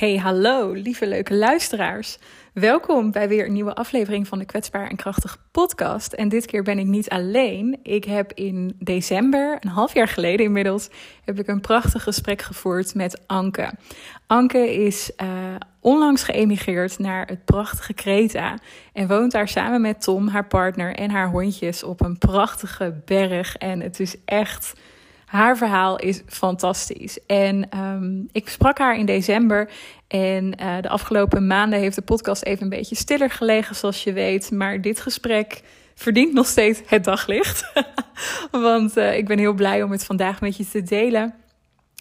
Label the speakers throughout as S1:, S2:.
S1: Hey, hallo, lieve leuke luisteraars. Welkom bij weer een nieuwe aflevering van de Kwetsbaar en Krachtig podcast. En dit keer ben ik niet alleen. Ik heb in december, een half jaar geleden inmiddels, heb ik een prachtig gesprek gevoerd met Anke. Anke is uh, onlangs geëmigreerd naar het prachtige Kreta en woont daar samen met Tom, haar partner en haar hondjes op een prachtige berg. En het is echt haar verhaal is fantastisch. En um, ik sprak haar in december. En uh, de afgelopen maanden heeft de podcast even een beetje stiller gelegen, zoals je weet. Maar dit gesprek verdient nog steeds het daglicht. Want uh, ik ben heel blij om het vandaag met je te delen.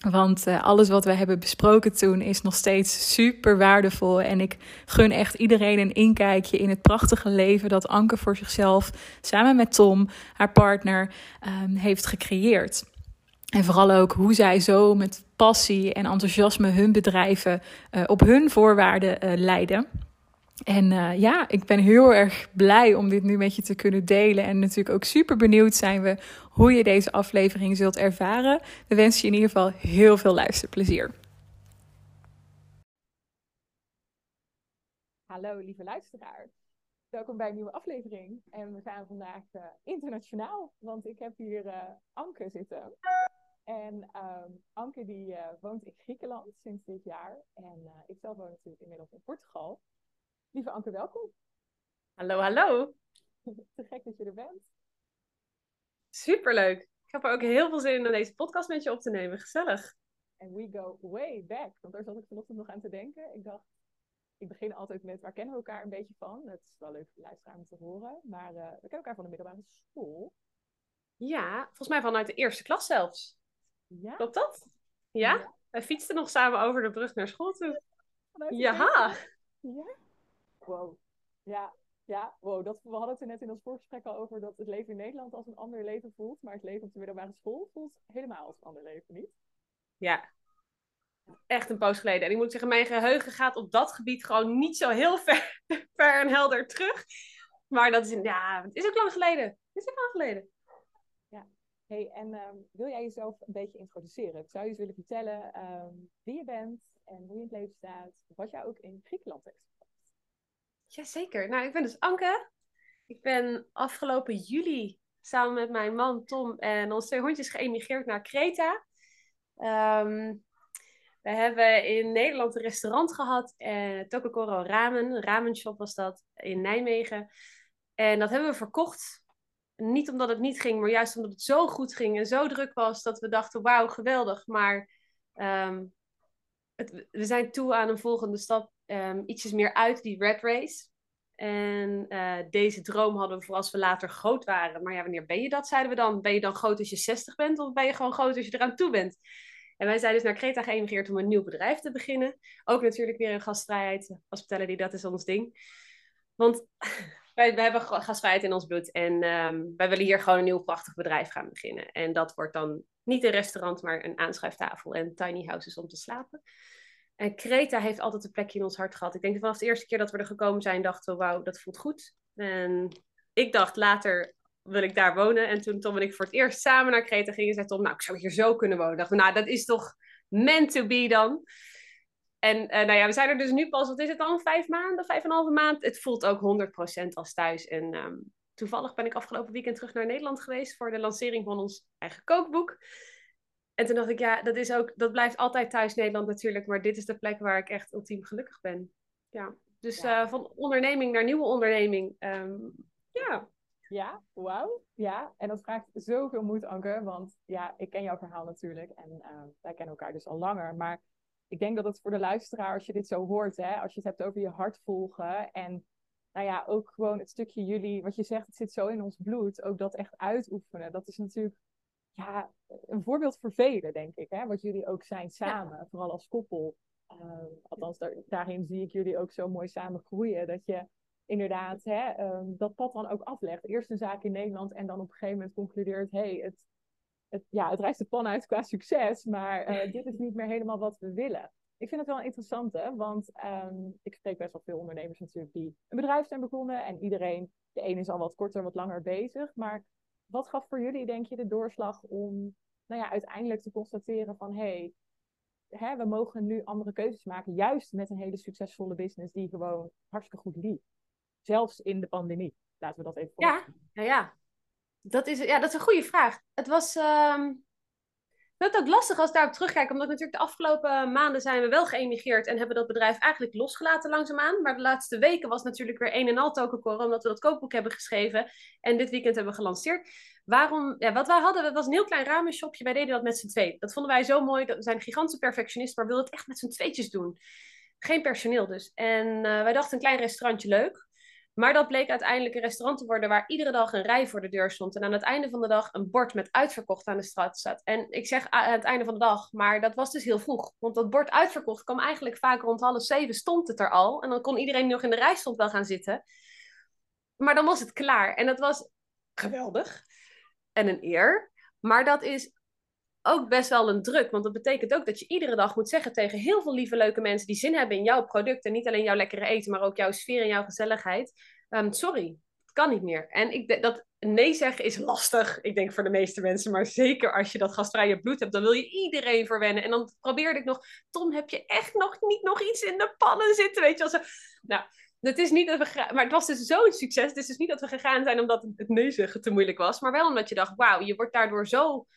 S1: Want uh, alles wat we hebben besproken toen is nog steeds super waardevol. En ik gun echt iedereen een inkijkje in het prachtige leven dat Anke voor zichzelf samen met Tom, haar partner, um, heeft gecreëerd. En vooral ook hoe zij zo met passie en enthousiasme hun bedrijven uh, op hun voorwaarden uh, leiden. En uh, ja, ik ben heel erg blij om dit nu met je te kunnen delen. En natuurlijk ook super benieuwd zijn we hoe je deze aflevering zult ervaren. We wensen je in ieder geval heel veel luisterplezier. Hallo lieve luisteraars. Welkom bij een nieuwe aflevering. En we gaan vandaag internationaal, want ik heb hier Anke zitten. En um, Anke die uh, woont in Griekenland sinds dit jaar. En uh, ik zelf woon natuurlijk inmiddels in Portugal. Lieve Anke, welkom.
S2: Hallo, hallo.
S1: Te gek dat je er bent.
S2: Superleuk. Ik heb er ook heel veel zin in om deze podcast met je op te nemen. Gezellig.
S1: En we go way back. Want daar zat ik vanochtend nog aan te denken. Ik dacht, ik begin altijd met waar kennen we elkaar een beetje van? Het is wel leuk voor luisteraar om te horen. Maar uh, we kennen elkaar van de middelbare school.
S2: Ja, volgens mij vanuit de eerste klas zelfs.
S1: Ja?
S2: Klopt dat? Ja? ja? Wij fietsten nog samen over de brug naar school toe. Ja.
S1: Ja? Wow. Ja, ja, wow. Dat, we hadden het er net in ons voorgesprek al over dat het leven in Nederland als een ander leven voelt. Maar het leven op de middelbare school voelt helemaal als een ander leven, niet?
S2: Ja. Echt een poos geleden. En ik moet zeggen, mijn geheugen gaat op dat gebied gewoon niet zo heel ver, ver en helder terug. Maar dat is, ja, het is ook lang geleden. Het is ook lang geleden.
S1: Hey, en um, wil jij jezelf een beetje introduceren? Ik zou je eens willen vertellen um, wie je bent en hoe je in het leven staat, wat jij ook in Griekenland heeft gebracht.
S2: Jazeker. Nou, ik ben dus Anke. Ik ben afgelopen juli samen met mijn man Tom en onze twee hondjes geëmigreerd naar Kreta. Um, we hebben in Nederland een restaurant gehad, eh, Tokokoro Ramen, een ramenshop was dat, in Nijmegen. En dat hebben we verkocht niet omdat het niet ging, maar juist omdat het zo goed ging en zo druk was dat we dachten: wauw, geweldig. Maar het, we zijn toe aan een volgende stap, um, ietsjes meer uit die red race. En uh, deze droom hadden we voor als we later groot waren. Maar ja, wanneer ben je dat, zeiden we dan? Ben je dan groot als je 60 bent of ben je gewoon groot als je eraan toe bent? En wij zijn dus naar Kreta geëmigreerd om een nieuw bedrijf te beginnen. Ook natuurlijk weer in gastvrijheid, hospitality, dat is ons ding. Want wij, wij hebben gastvrijheid in ons bloed en um, wij willen hier gewoon een nieuw prachtig bedrijf gaan beginnen. En dat wordt dan niet een restaurant, maar een aanschuiftafel en tiny houses om te slapen. En Kreta heeft altijd een plekje in ons hart gehad. Ik denk dat vanaf de eerste keer dat we er gekomen zijn, dachten we, wauw, dat voelt goed. En ik dacht later, wil ik daar wonen? En toen Tom en ik voor het eerst samen naar Kreta gingen, zei Tom, nou, ik zou hier zo kunnen wonen. Dachten we, nou, dat is toch meant to be dan. En uh, nou ja, we zijn er dus nu pas, wat is het dan, vijf maanden, vijf en een halve maand. Het voelt ook 100% als thuis. En um, toevallig ben ik afgelopen weekend terug naar Nederland geweest voor de lancering van ons eigen kookboek. En toen dacht ik, ja, dat, is ook, dat blijft altijd thuis Nederland natuurlijk, maar dit is de plek waar ik echt ultiem gelukkig ben. Ja, dus ja. Uh, van onderneming naar nieuwe onderneming. Um, ja.
S1: Ja, wauw. Ja, en dat vraagt zoveel moed, Anke, want ja, ik ken jouw verhaal natuurlijk en uh, wij kennen elkaar dus al langer, maar ik denk dat het voor de luisteraar, als je dit zo hoort, hè, als je het hebt over je hart volgen en nou ja, ook gewoon het stukje jullie, wat je zegt, het zit zo in ons bloed, ook dat echt uitoefenen. Dat is natuurlijk ja, een voorbeeld voor velen, denk ik, hè, wat jullie ook zijn samen, ja. vooral als koppel. Uh, althans, daar, daarin zie ik jullie ook zo mooi samen groeien, dat je inderdaad hè, um, dat pad dan ook aflegt. Eerst een zaak in Nederland en dan op een gegeven moment concludeert, hé, hey, het, het, ja, het rijst de pan uit qua succes, maar uh, dit is niet meer helemaal wat we willen. Ik vind het wel interessant, hè, want um, ik spreek best wel veel ondernemers natuurlijk die een bedrijf zijn begonnen en iedereen, de ene is al wat korter, wat langer bezig, maar wat gaf voor jullie, denk je, de doorslag om nou ja, uiteindelijk te constateren van, hé, hey,
S3: hè, we mogen nu andere keuzes maken, juist met een hele succesvolle business die gewoon hartstikke goed liep. Zelfs in de pandemie. Laten we dat even
S2: Ja, ja, ja. Dat is, ja, dat is een goede vraag. Het was... ehm, het is ook lastig als ik daarop terugkijk, omdat natuurlijk de afgelopen maanden zijn we wel geëmigreerd en hebben dat bedrijf eigenlijk losgelaten langzaamaan. Maar de laatste weken was natuurlijk weer een en al tokencore, omdat we dat kookboek hebben geschreven en dit weekend hebben gelanceerd. Waarom, ja, wat wij hadden, dat was een heel klein ramenshopje, wij deden dat met z'n twee. Dat vonden wij zo mooi, we zijn gigantische perfectionist, maar we wilden het echt met z'n tweetjes doen. Geen personeel dus. En uh, wij dachten een klein restaurantje leuk. Maar dat bleek uiteindelijk een restaurant te worden waar iedere dag een rij voor de deur stond. En aan het einde van de dag een bord met uitverkocht aan de straat staat. En ik zeg aan het einde van de dag, maar dat was dus heel vroeg. Want dat bord uitverkocht kwam eigenlijk vaak rond half zeven stond het er al. En dan kon iedereen die nog in de rij stond wel gaan zitten. Maar dan was het klaar. En dat was geweldig. En een eer. Maar dat is ook best wel een druk. Want dat betekent ook dat je iedere dag moet zeggen tegen heel veel lieve, leuke mensen die zin hebben in jouw product. En niet alleen jouw lekkere eten, maar ook jouw sfeer en jouw gezelligheid. Um, sorry, het kan niet meer. En ik, dat nee zeggen is lastig, ik denk voor de meeste mensen. Maar zeker als je dat gastvrije bloed hebt, dan wil je iedereen verwennen. En dan probeerde ik nog, Tom, heb je echt nog niet nog iets in de pannen zitten? Weet je wel zo. Nou, het is niet dat we maar het was dus zo'n succes. Het is dus niet dat we gegaan zijn omdat het nee zeggen te moeilijk was. Maar wel omdat je dacht, wauw, je wordt daardoor zo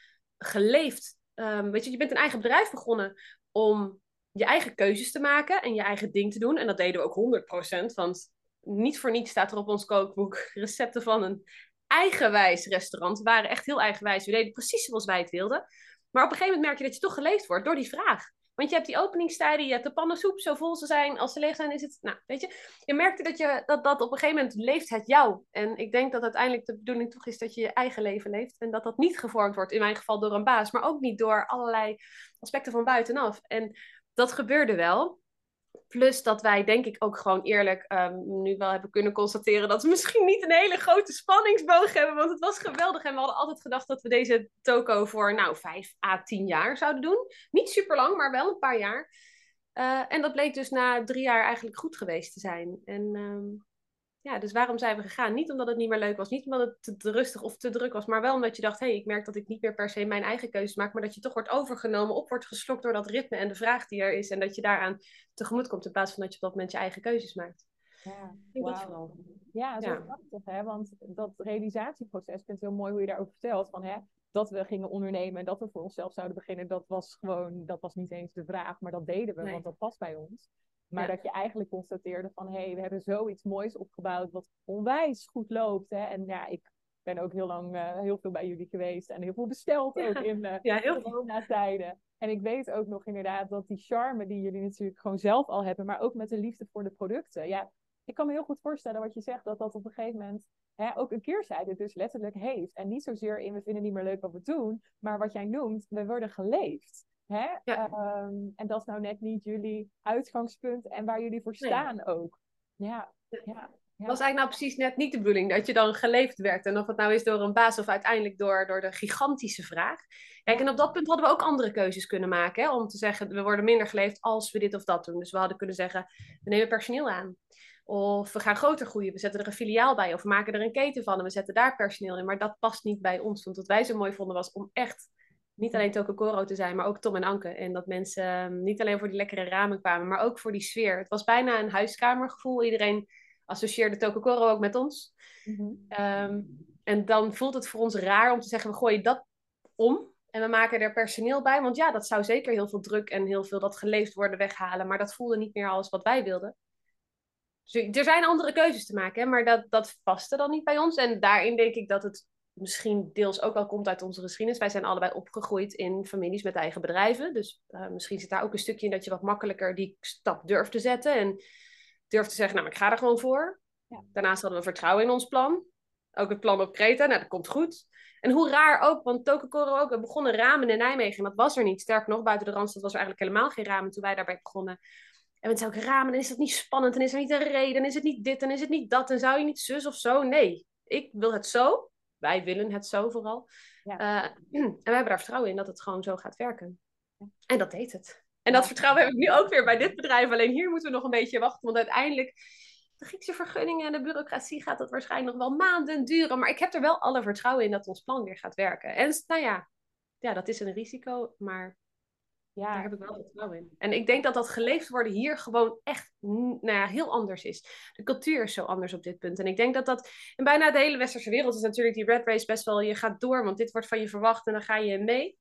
S2: geleefd. Um, weet je, je bent een eigen bedrijf begonnen om je eigen keuzes te maken en je eigen ding te doen. En dat deden we ook 100%. Want niet voor niets staat er op ons kookboek recepten van een eigenwijs restaurant. We waren echt heel eigenwijs. We deden precies zoals wij het wilden. Maar op een gegeven moment merk je dat je toch geleefd wordt door die vraag. Want je hebt die openingstijden, je hebt de pannensoep, zo vol ze zijn. Als ze leeg zijn, is het... Nou, weet je. Je merkte dat, je, dat, dat op een gegeven moment leeft het jou. En ik denk dat uiteindelijk de bedoeling toch is dat je je eigen leven leeft. En dat dat niet gevormd wordt, in mijn geval door een baas. Maar ook niet door allerlei aspecten van buitenaf. En dat gebeurde wel. Plus dat wij, denk ik, ook gewoon eerlijk um, nu wel hebben kunnen constateren dat we misschien niet een hele grote spanningsboog hebben. Want het was geweldig. En we hadden altijd gedacht dat we deze toko voor nou 5 à 10 jaar zouden doen. Niet super lang, maar wel een paar jaar. Uh, en dat bleek dus na drie jaar eigenlijk goed geweest te zijn. En um, ja, dus waarom zijn we gegaan? Niet omdat het niet meer leuk was, niet omdat het te rustig of te druk was, maar wel omdat je dacht, hé, hey, ik merk dat ik niet meer per se mijn eigen keuzes maak, maar dat je toch wordt overgenomen, op wordt geslokt door dat ritme en de vraag die er is en dat je daaraan tegemoet komt in plaats van dat je op dat moment je eigen keuzes maakt.
S3: Ja, wow. ja zo ja. prachtig, hè? want dat realisatieproces, ik vind het heel mooi hoe je daarover vertelt, van hè, dat we gingen ondernemen en dat we voor onszelf zouden beginnen, dat was gewoon, dat was niet eens de vraag, maar dat deden we, nee. want dat past bij ons. Maar ja. dat je eigenlijk constateerde van hé, hey, we hebben zoiets moois opgebouwd wat onwijs goed loopt. Hè? En ja, ik ben ook heel lang uh, heel veel bij jullie geweest en heel veel besteld ook in uh,
S2: ja,
S3: corona-tijden. En ik weet ook nog inderdaad dat die charme die jullie natuurlijk gewoon zelf al hebben, maar ook met de liefde voor de producten. Ja, ik kan me heel goed voorstellen wat je zegt, dat dat op een gegeven moment hè, ook een keerzijde dus letterlijk heeft. En niet zozeer in we vinden niet meer leuk wat we doen, maar wat jij noemt, we worden geleefd. Hè? Ja. Um, en dat is nou net niet jullie uitgangspunt en waar jullie voor staan nee. ook. Ja, ja.
S2: was eigenlijk nou precies net niet de bedoeling, dat je dan geleefd werd. En of het nou is door een baas of uiteindelijk door, door de gigantische vraag. Kijk, en op dat punt hadden we ook andere keuzes kunnen maken. Hè? Om te zeggen, we worden minder geleefd als we dit of dat doen. Dus we hadden kunnen zeggen, we nemen personeel aan. Of we gaan groter groeien, we zetten er een filiaal bij. Of we maken er een keten van en we zetten daar personeel in. Maar dat past niet bij ons. Want wat wij zo mooi vonden was om echt niet alleen Tokokoro te zijn, maar ook Tom en Anke. En dat mensen um, niet alleen voor die lekkere ramen kwamen, maar ook voor die sfeer. Het was bijna een huiskamergevoel. Iedereen associeerde Tokokoro ook met ons. Mm-hmm. Um, en dan voelt het voor ons raar om te zeggen, we gooien dat om. En we maken er personeel bij. Want ja, dat zou zeker heel veel druk en heel veel dat geleefd worden weghalen. Maar dat voelde niet meer als wat wij wilden. Dus er zijn andere keuzes te maken, hè, maar dat, dat paste dan niet bij ons. En daarin denk ik dat het misschien deels ook wel komt uit onze geschiedenis. Wij zijn allebei opgegroeid in families met eigen bedrijven. Dus uh, misschien zit daar ook een stukje in dat je wat makkelijker die stap durft te zetten. En durft te zeggen, nou, ik ga er gewoon voor. Ja. Daarnaast hadden we vertrouwen in ons plan. Ook het plan op Kreta, nou, dat komt goed. En hoe raar ook, want Tokekoro ook, we begonnen ramen in Nijmegen en dat was er niet. Sterker nog, buiten de Randstad was er eigenlijk helemaal geen ramen toen wij daarbij begonnen. En mensen ook ramen, dan is dat niet spannend, dan is er niet een reden, dan is het niet dit, dan is het niet dat, en zou je niet zus of zo. Nee, ik wil het zo wij willen het zo vooral. Ja. Uh, en we hebben daar vertrouwen in dat het gewoon zo gaat werken. En dat deed het. En dat vertrouwen heb ik nu ook weer bij dit bedrijf. Alleen hier moeten we nog een beetje wachten. Want uiteindelijk, de Griekse vergunningen en de bureaucratie gaat dat waarschijnlijk nog wel maanden duren. Maar ik heb er wel alle vertrouwen in dat ons plan weer gaat werken. En nou ja, ja dat is een risico. Maar Ja. Daar heb ik wel vertrouwen in. En ik denk dat dat geleefd worden hier gewoon echt nou ja, heel anders is. De cultuur is zo anders op dit punt. En ik denk dat dat in bijna de hele westerse wereld is natuurlijk die red race best wel, je gaat door, want dit wordt van je verwacht en dan ga je mee.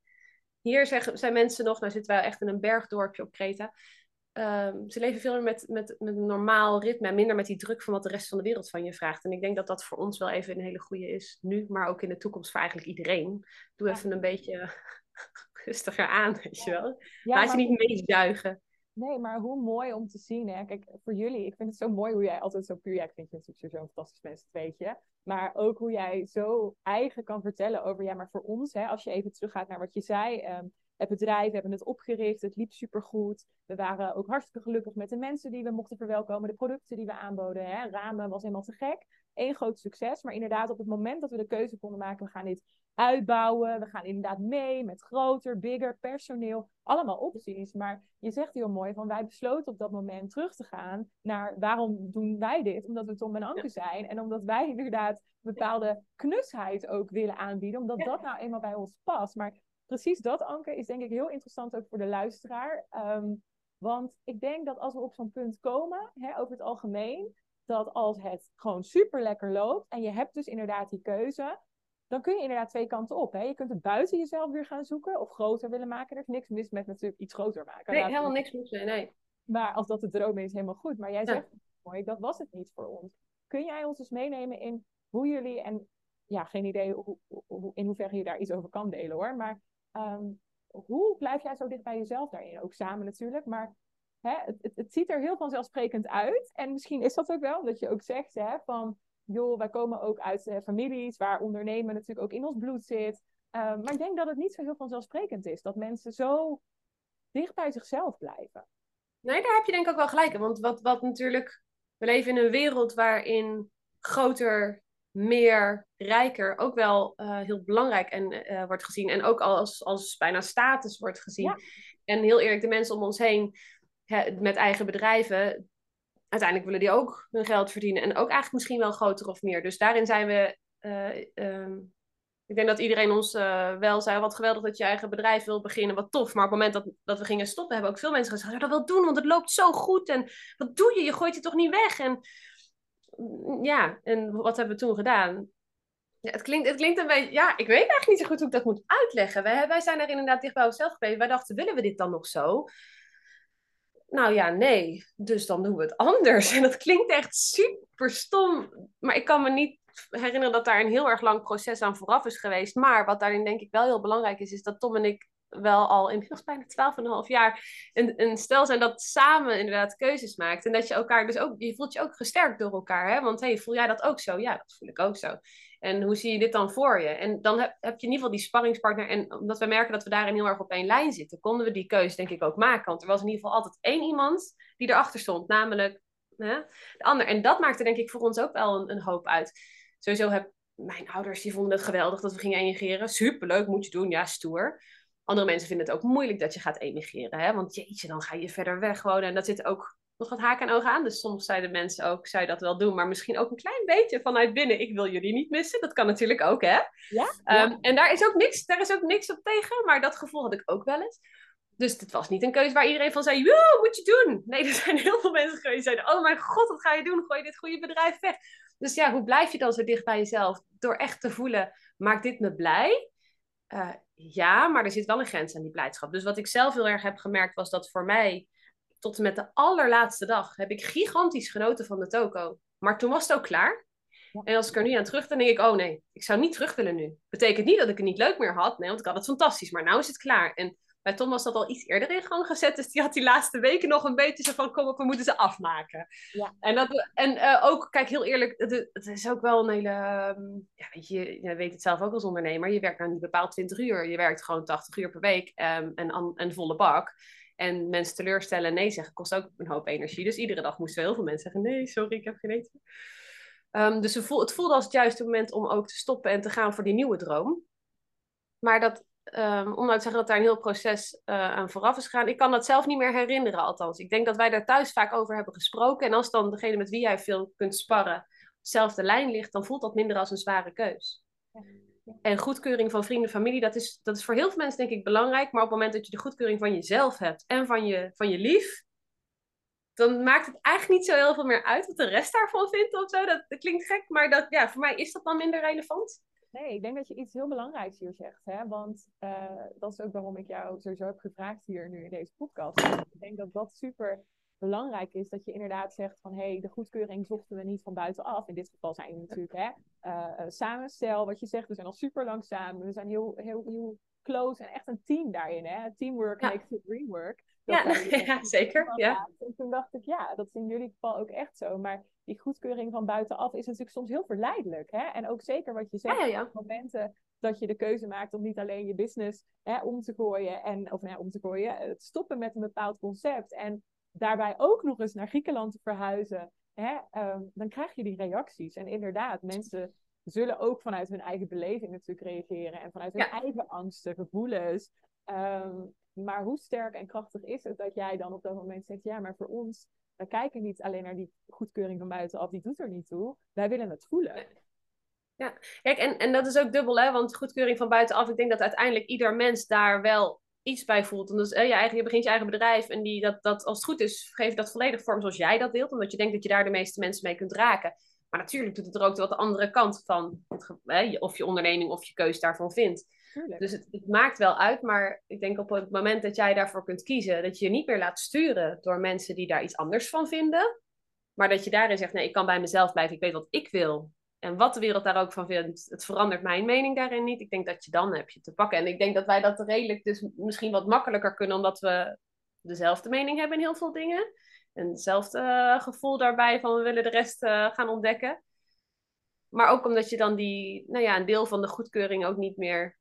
S2: Hier zeggen, zijn mensen nog, nou zitten wij echt in een bergdorpje op Kreta. Ehm, ze leven veel meer met, met, met een normaal ritme en minder met die druk van wat de rest van de wereld van je vraagt. En ik denk dat dat voor ons wel even een hele goede is, nu, maar ook in de toekomst voor eigenlijk iedereen. Doe even een beetje rustiger aan, weet je wel. Laat je niet meezuigen.
S3: Nee, maar hoe mooi om te zien. Hè? Kijk, voor jullie, ik vind het zo mooi hoe jij altijd zo puur... Ja, ik vind je natuurlijk zo'n fantastisch mens, weet je. Maar ook hoe jij zo eigen kan vertellen over... Ja, maar voor ons, hè, als je even teruggaat naar wat je zei... Um, het bedrijf, we hebben het opgericht, het liep supergoed. We waren ook hartstikke gelukkig met de mensen die we mochten verwelkomen, de producten die we aanboden. Hè. Ramen was helemaal te gek. Eén groot succes. Maar inderdaad, op het moment dat we de keuze konden maken, we gaan dit uitbouwen. We gaan inderdaad mee met groter, bigger personeel. Allemaal opties. Maar je zegt heel mooi van wij besloten op dat moment terug te gaan naar waarom doen wij dit? Omdat we Tom en Anke zijn. En omdat wij inderdaad bepaalde knusheid ook willen aanbieden. Omdat dat nou eenmaal bij ons past. Maar precies dat, Anke, is denk ik heel interessant ook voor de luisteraar. Ehm, want ik denk dat als we op zo'n punt komen, hè, over het algemeen, dat als het gewoon super lekker loopt en je hebt dus inderdaad die keuze, dan kun je inderdaad twee kanten op. Hè? Je kunt het buiten jezelf weer gaan zoeken of groter willen maken. Er is niks mis met natuurlijk iets groter maken.
S2: Nee, helemaal niks mis mee, nee.
S3: Maar als dat de droom is, helemaal goed. Maar jij zegt, mooi, dat was het niet voor ons. Kun jij ons eens meenemen in hoe jullie, en ja, geen idee hoe, hoe, in hoeverre je daar iets over kan delen hoor, maar ehm, hoe blijf jij zo dicht bij jezelf daarin? Ook samen natuurlijk, maar hè, het, het, ziet er heel vanzelfsprekend uit. En misschien is dat ook wel, dat je ook zegt hè, van joh, wij komen ook uit uh, families waar ondernemen natuurlijk ook in ons bloed zit. Ehm, maar ik denk dat het niet zo heel vanzelfsprekend is dat mensen zo dicht bij zichzelf blijven.
S2: Nee, daar heb je denk ik ook wel gelijk in. Want wat, wat natuurlijk, we leven in een wereld waarin groter, meer, rijker ook wel uh, heel belangrijk en, uh, wordt gezien. En ook als, als bijna status wordt gezien. En heel eerlijk, de mensen om ons heen met eigen bedrijven, uiteindelijk willen die ook hun geld verdienen. En ook eigenlijk misschien wel groter of meer. Dus daarin zijn we. Uh, um, ik denk dat iedereen ons wel zei: wat geweldig dat je eigen bedrijf wil beginnen, wat tof. Maar op het moment dat, dat we gingen stoppen, hebben ook veel mensen gezegd: dat wil doen, want het loopt zo goed. En wat doe je? Je gooit het toch niet weg? En ja, en wat hebben we toen gedaan? Ja, het, klinkt, het klinkt een beetje, ja, ik weet eigenlijk niet zo goed hoe ik dat moet uitleggen. Wij, wij zijn er inderdaad dicht bij onszelf gebleven. Wij dachten, willen we dit dan nog zo? Nou ja, nee. Dus dan doen we het anders. En dat klinkt echt super stom. Maar ik kan me niet herinneren dat daar een heel erg lang proces aan vooraf is geweest. Maar wat daarin denk ik wel heel belangrijk is, is dat Tom en ik wel al inmiddels bijna 12,5 jaar een, een stel zijn dat samen inderdaad keuzes maakt. En dat je elkaar dus ook, je voelt je ook gesterkt door elkaar. Hè? Want hey, voel jij dat ook zo? Ja, dat voel ik ook zo. En hoe zie je dit dan voor je? En dan heb, heb je in ieder geval die sparringspartner. En omdat we merken dat we daarin heel erg op één lijn zitten, konden we die keuze denk ik ook maken. Want er was in ieder geval altijd één iemand die erachter stond, namelijk hè, de ander. En dat maakte denk ik voor ons ook wel een, een hoop uit. Sowieso heb mijn ouders, die vonden het geweldig dat we gingen emigreren. Superleuk, moet je doen, ja, stoer. Andere mensen vinden het ook moeilijk dat je gaat emigreren. Hè? Want jeetje, dan ga je verder weg wonen. En dat zit ook nog wat haken en ogen aan. Dus soms zeiden mensen ook, zou je dat wel doen? Maar misschien ook een klein beetje vanuit binnen. Ik wil jullie niet missen. Dat kan natuurlijk ook, hè?
S3: Ja,
S2: um, En daar is, ook niks, daar is ook niks op tegen. Maar dat gevoel had ik ook wel eens. Dus het was niet een keuze waar iedereen van zei, wow, moet je doen. Nee, er zijn heel veel mensen geweest die zeiden, oh mijn god, wat ga je doen? Gooi je dit goede bedrijf weg? Dus ja, hoe blijf je dan zo dicht bij jezelf? Door echt te voelen, maakt dit me blij? Uh, ja, maar er zit wel een grens aan die blijdschap. Dus wat ik zelf heel erg heb gemerkt was dat voor mij tot en met de allerlaatste dag heb ik gigantisch genoten van de toko. Maar toen was het ook klaar. En als ik er nu aan terug, dan denk ik, oh nee, ik zou niet terug willen nu. Betekent niet dat ik het niet leuk meer had. Nee, want ik had het fantastisch. Maar nu is het klaar. En bij Tom was dat al iets eerder in gang gezet. Dus die had die laatste weken nog een beetje zo van, kom op, we moeten ze afmaken. Ja. En, dat, en uh, ook, kijk, heel eerlijk, het, het, is ook wel een hele... Um, ja, weet je, je weet het zelf ook als ondernemer. Je werkt nou niet bepaald 20 uur. Je werkt gewoon 80 uur per week um, en een volle bak. En mensen teleurstellen en nee zeggen kost ook een hoop energie. Dus iedere dag moesten heel veel mensen zeggen: nee, sorry, ik heb geen eten. Um, dus het voelde als het juiste moment om ook te stoppen en te gaan voor die nieuwe droom. Maar dat, um, om nou te zeggen dat daar een heel proces uh, aan vooraf is gegaan, ik kan dat zelf niet meer herinneren, althans. Ik denk dat wij daar thuis vaak over hebben gesproken. En als dan degene met wie jij veel kunt sparren, op dezelfde lijn ligt, dan voelt dat minder als een zware keus.
S3: Ja.
S2: En goedkeuring van vrienden, familie, dat is, dat is voor heel veel mensen denk ik belangrijk. Maar op het moment dat je de goedkeuring van jezelf hebt en van je, van je lief, dan maakt het eigenlijk niet zo heel veel meer uit wat de rest daarvan vindt of zo. Dat, dat klinkt gek, maar dat, ja, voor mij is dat dan minder relevant.
S3: Nee, ik denk dat je iets heel belangrijks hier zegt. Hè? Want uh, dat is ook waarom ik jou sowieso heb gevraagd hier nu in deze podcast. Ik denk dat dat super belangrijk is. Dat je inderdaad zegt van hé, hey, de goedkeuring zochten we niet van buitenaf. In dit geval zijn we natuurlijk hè, uh, samen. Stel wat je zegt, we zijn al super lang samen. We zijn heel, heel, heel close en echt een team daarin. Hè? Teamwork makes the dream work.
S2: Ja, ja, zeker. Ja.
S3: En toen dacht ik, ja, dat is in jullie geval ook echt zo. Maar die goedkeuring van buitenaf is natuurlijk soms heel verleidelijk. Hè? En ook zeker wat je zegt, ja, ja, momenten dat je de keuze maakt om niet alleen je business hè, om te gooien en of nou, om te gooien, het stoppen met een bepaald concept en daarbij ook nog eens naar Griekenland te verhuizen, hè, um, dan krijg je die reacties. En inderdaad, mensen zullen ook vanuit hun eigen beleving natuurlijk reageren en vanuit hun eigen angsten, gevoelens. Um, maar hoe sterk en krachtig is het dat jij dan op dat moment zegt, ja, maar voor ons, we kijken niet alleen naar die goedkeuring van buitenaf, die doet er niet toe. Wij willen het voelen.
S2: Ja, kijk, en, en dat is ook dubbel, hè? Want goedkeuring van buitenaf, ik denk dat uiteindelijk ieder mens daar wel iets bij voelt. En dus je, eigen, je begint je eigen bedrijf en die, dat, dat, als het goed is, geef dat volledig vorm zoals jij dat deelt. Omdat je denkt dat je daar de meeste mensen mee kunt raken. Maar natuurlijk doet het er ook wat de andere kant van, of je onderneming of je keus daarvan vindt. Dus het, het, maakt wel uit, maar ik denk op het moment dat jij daarvoor kunt kiezen, dat je je niet meer laat sturen door mensen die daar iets anders van vinden. Maar dat je daarin zegt, nee, ik kan bij mezelf blijven, ik weet wat ik wil. En wat de wereld daar ook van vindt, het verandert mijn mening daarin niet. Ik denk dat je dan heb je te pakken. En ik denk dat wij dat redelijk dus misschien wat makkelijker kunnen, omdat we dezelfde mening hebben in heel veel dingen. En hetzelfde eh, gevoel daarbij van we willen de rest uh, gaan ontdekken. Maar ook omdat je dan die, nou ja, een deel van de goedkeuring ook niet meer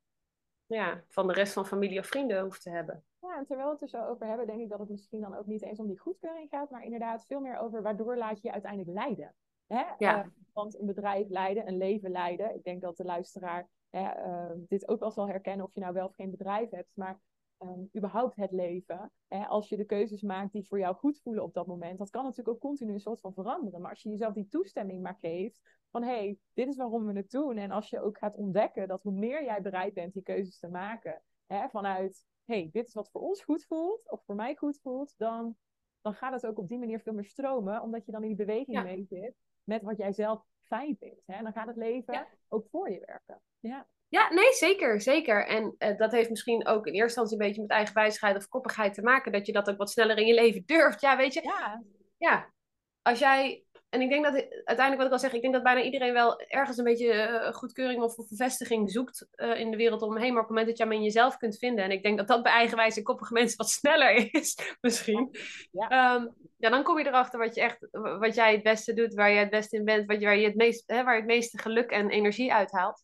S2: ja, van de rest van familie of vrienden hoeft te hebben.
S3: Ja, en terwijl we het er zo over hebben, denk ik dat het misschien dan ook niet eens om die goedkeuring gaat, maar inderdaad veel meer over waardoor laat je je uiteindelijk leiden. Hè? Ja. Uh, want een bedrijf leiden, een leven leiden. Ik denk dat de luisteraar hè, uh, dit ook wel zal herkennen of je nou wel of geen bedrijf hebt. Maar um, überhaupt het leven. Hè, als je de keuzes maakt die voor jou goed voelen op dat moment. Dat kan natuurlijk ook continu een soort van veranderen. Maar als je jezelf die toestemming maar geeft. Van hé, hey, dit is waarom we het doen. En als je ook gaat ontdekken dat hoe meer jij bereid bent die keuzes te maken. Hè, vanuit hé, hey, dit is wat voor ons goed voelt. Of voor mij goed voelt. Dan, dan gaat het ook op die manier veel meer stromen. Omdat je dan in die beweging ja. mee zit. Met wat jij zelf fijn vindt. Hè? En dan gaat het leven ook voor je werken. Ja.
S2: Ja, nee, zeker, zeker. En uh, dat heeft misschien ook in eerste instantie een beetje met eigen wijsheid of koppigheid te maken. Dat je dat ook wat sneller in je leven durft. Ja, weet je.
S3: Ja.
S2: Ja. Als jij en ik denk dat uiteindelijk wat ik al zeg, ik denk dat bijna iedereen wel ergens een beetje uh, goedkeuring of bevestiging zoekt uh, in de wereld om heen. Maar op het moment dat je hem in jezelf kunt vinden. En ik denk dat dat bij eigenwijs en koppige mensen wat sneller is, misschien. Ja. Um, ja, dan kom je erachter wat, je echt, wat jij het beste doet, waar je het beste in bent, wat je, waar, je het meest, hè, waar je het meeste geluk en energie uithaalt.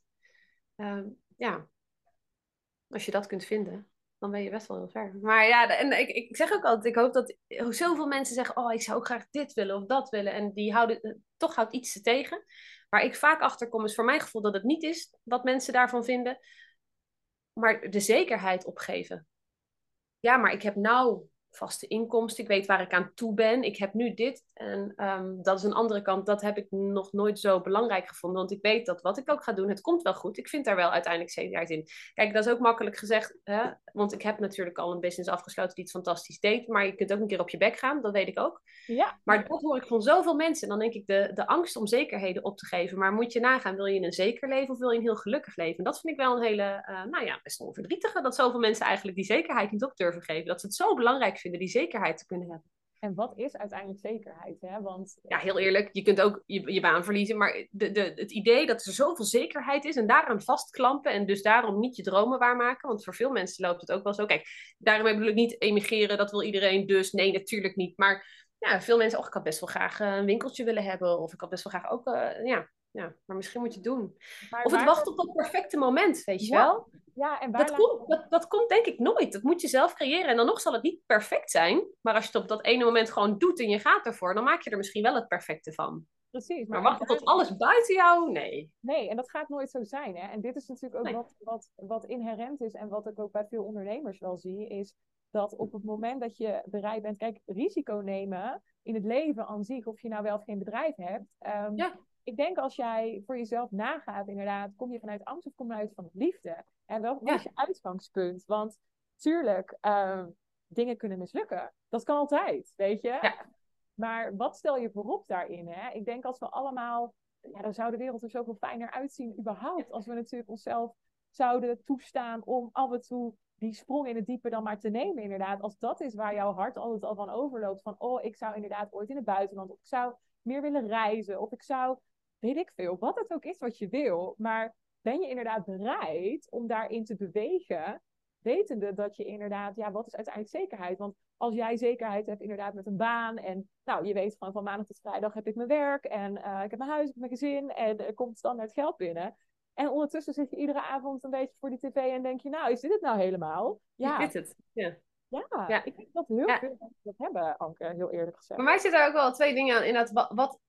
S2: Um, ja, als je dat kunt vinden dan ben je best wel heel ver. Maar ja, en ik, ik zeg ook altijd, ik hoop dat zoveel mensen zeggen, oh, ik zou ook graag dit willen of dat willen. En die houden, eh, toch houdt iets te tegen. Waar ik vaak achter kom, is voor mijn gevoel dat het niet is wat mensen daarvan vinden. Maar de zekerheid opgeven. Ja, maar ik heb nou vaste inkomsten. Ik weet waar ik aan toe ben. Ik heb nu dit. En um, dat is een andere kant. Dat heb ik nog nooit zo belangrijk gevonden. Want ik weet dat wat ik ook ga doen, het komt wel goed. Ik vind daar wel uiteindelijk zekerheid in. Kijk, dat is ook makkelijk gezegd. Hè? Want ik heb natuurlijk al een business afgesloten die het fantastisch deed. Maar je kunt ook een keer op je bek gaan. Dat weet ik ook.
S3: Ja.
S2: Maar dat hoor ik van zoveel mensen. Dan denk ik de, de angst om zekerheden op te geven. Maar moet je nagaan, wil je een zeker leven of wil je een heel gelukkig leven? En dat vind ik wel een hele, uh, nou ja, best wel verdrietige. Dat zoveel mensen eigenlijk die zekerheid niet op durven geven. Dat ze het zo belangrijk vinden, die zekerheid te kunnen hebben.
S3: En wat is uiteindelijk zekerheid? Hè? Want,
S2: ja, heel eerlijk, je kunt ook je, je baan verliezen. Maar de, de, het idee dat er zoveel zekerheid is en daaraan vastklampen en dus daarom niet je dromen waarmaken. Want voor veel mensen loopt het ook wel zo. Kijk, daarom bedoel ik niet emigreren, dat wil iedereen dus. Nee, natuurlijk niet. Maar ja, veel mensen, oh, ik had best wel graag een winkeltje willen hebben. Of ik had best wel graag ook, uh, ja, ja, maar misschien moet je het doen. Maar of het wacht op dat perfecte moment, weet je wel?
S3: Ja, en
S2: dat, komt, dat, dat komt denk ik nooit. Dat moet je zelf creëren. En dan nog zal het niet perfect zijn. Maar als je het op dat ene moment gewoon doet en je gaat ervoor, dan maak je er misschien wel het perfecte van.
S3: Precies.
S2: Maar, maar wachten tot alles buiten jou? Nee.
S3: Nee, en dat gaat nooit zo zijn. Hè? En dit is natuurlijk ook wat, wat, wat inherent is en wat ik ook bij veel ondernemers wel zie, is dat op het moment dat je bereid bent, kijk, risico nemen in het leven aan zich, of je nou wel of geen bedrijf hebt, um,
S2: ja
S3: ik denk als jij voor jezelf nagaat, inderdaad, kom je vanuit angst of kom je uit van liefde? En welk ja. is je uitgangspunt? Want tuurlijk, ehm, dingen kunnen mislukken. Dat kan altijd, weet je? Ja. Maar wat stel je voorop daarin? Hè? Ik denk als we allemaal, ja, dan zou de wereld er zoveel fijner uitzien, überhaupt. Als we natuurlijk onszelf zouden toestaan om af en toe die sprong in het diepe dan maar te nemen, inderdaad. Als dat is waar jouw hart altijd al van overloopt. Van, oh, ik zou inderdaad ooit in het buitenland, of ik zou meer willen reizen, of ik zou, weet ik veel, wat het ook is wat je wil. Maar ben je inderdaad bereid om daarin te bewegen, wetende dat je inderdaad, ja, wat is uiteindelijk zekerheid? Want als jij zekerheid hebt inderdaad met een baan en nou, je weet gewoon van maandag tot vrijdag heb ik mijn werk en uh, ik heb mijn huis, ik heb mijn gezin en er komt standaard geld binnen. En ondertussen zit je iedere avond een beetje voor die tv en denk je, nou, is dit het nou helemaal?
S2: Ja. Is het? Ja.
S3: Ja, ik denk dat heel veel mensen dat hebben, Anke, heel eerlijk gezegd.
S2: Maar mij zitten er ook wel twee dingen aan. Inderdaad, wat, wat,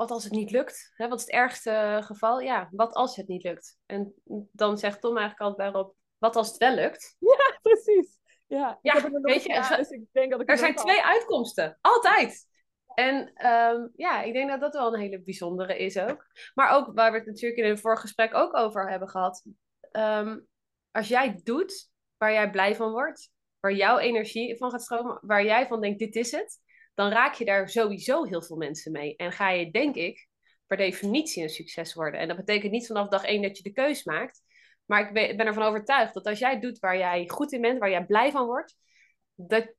S2: wat als het niet lukt? Hè? Wat is het ergste geval? Ja, wat als het niet lukt? En dan zegt Tom eigenlijk altijd daarop, wat als het wel lukt?
S3: Ja, precies. Ja,
S2: ja weet je, dus ik denk dat ik er zijn twee uitkomsten. Altijd. En um, ja, ik denk dat dat wel een hele bijzondere is ook. Maar ook waar we het natuurlijk in een vorig gesprek ook over hebben gehad. Um, als jij doet waar jij blij van wordt, waar jouw energie van gaat stromen, waar jij van denkt, dit is het, dan raak je daar sowieso heel veel mensen mee. En ga je, denk ik, per definitie een succes worden. En dat betekent niet vanaf dag één dat je de keus maakt. Maar ik ben, ben ervan overtuigd dat als jij doet waar jij goed in bent, waar jij blij van wordt, dat,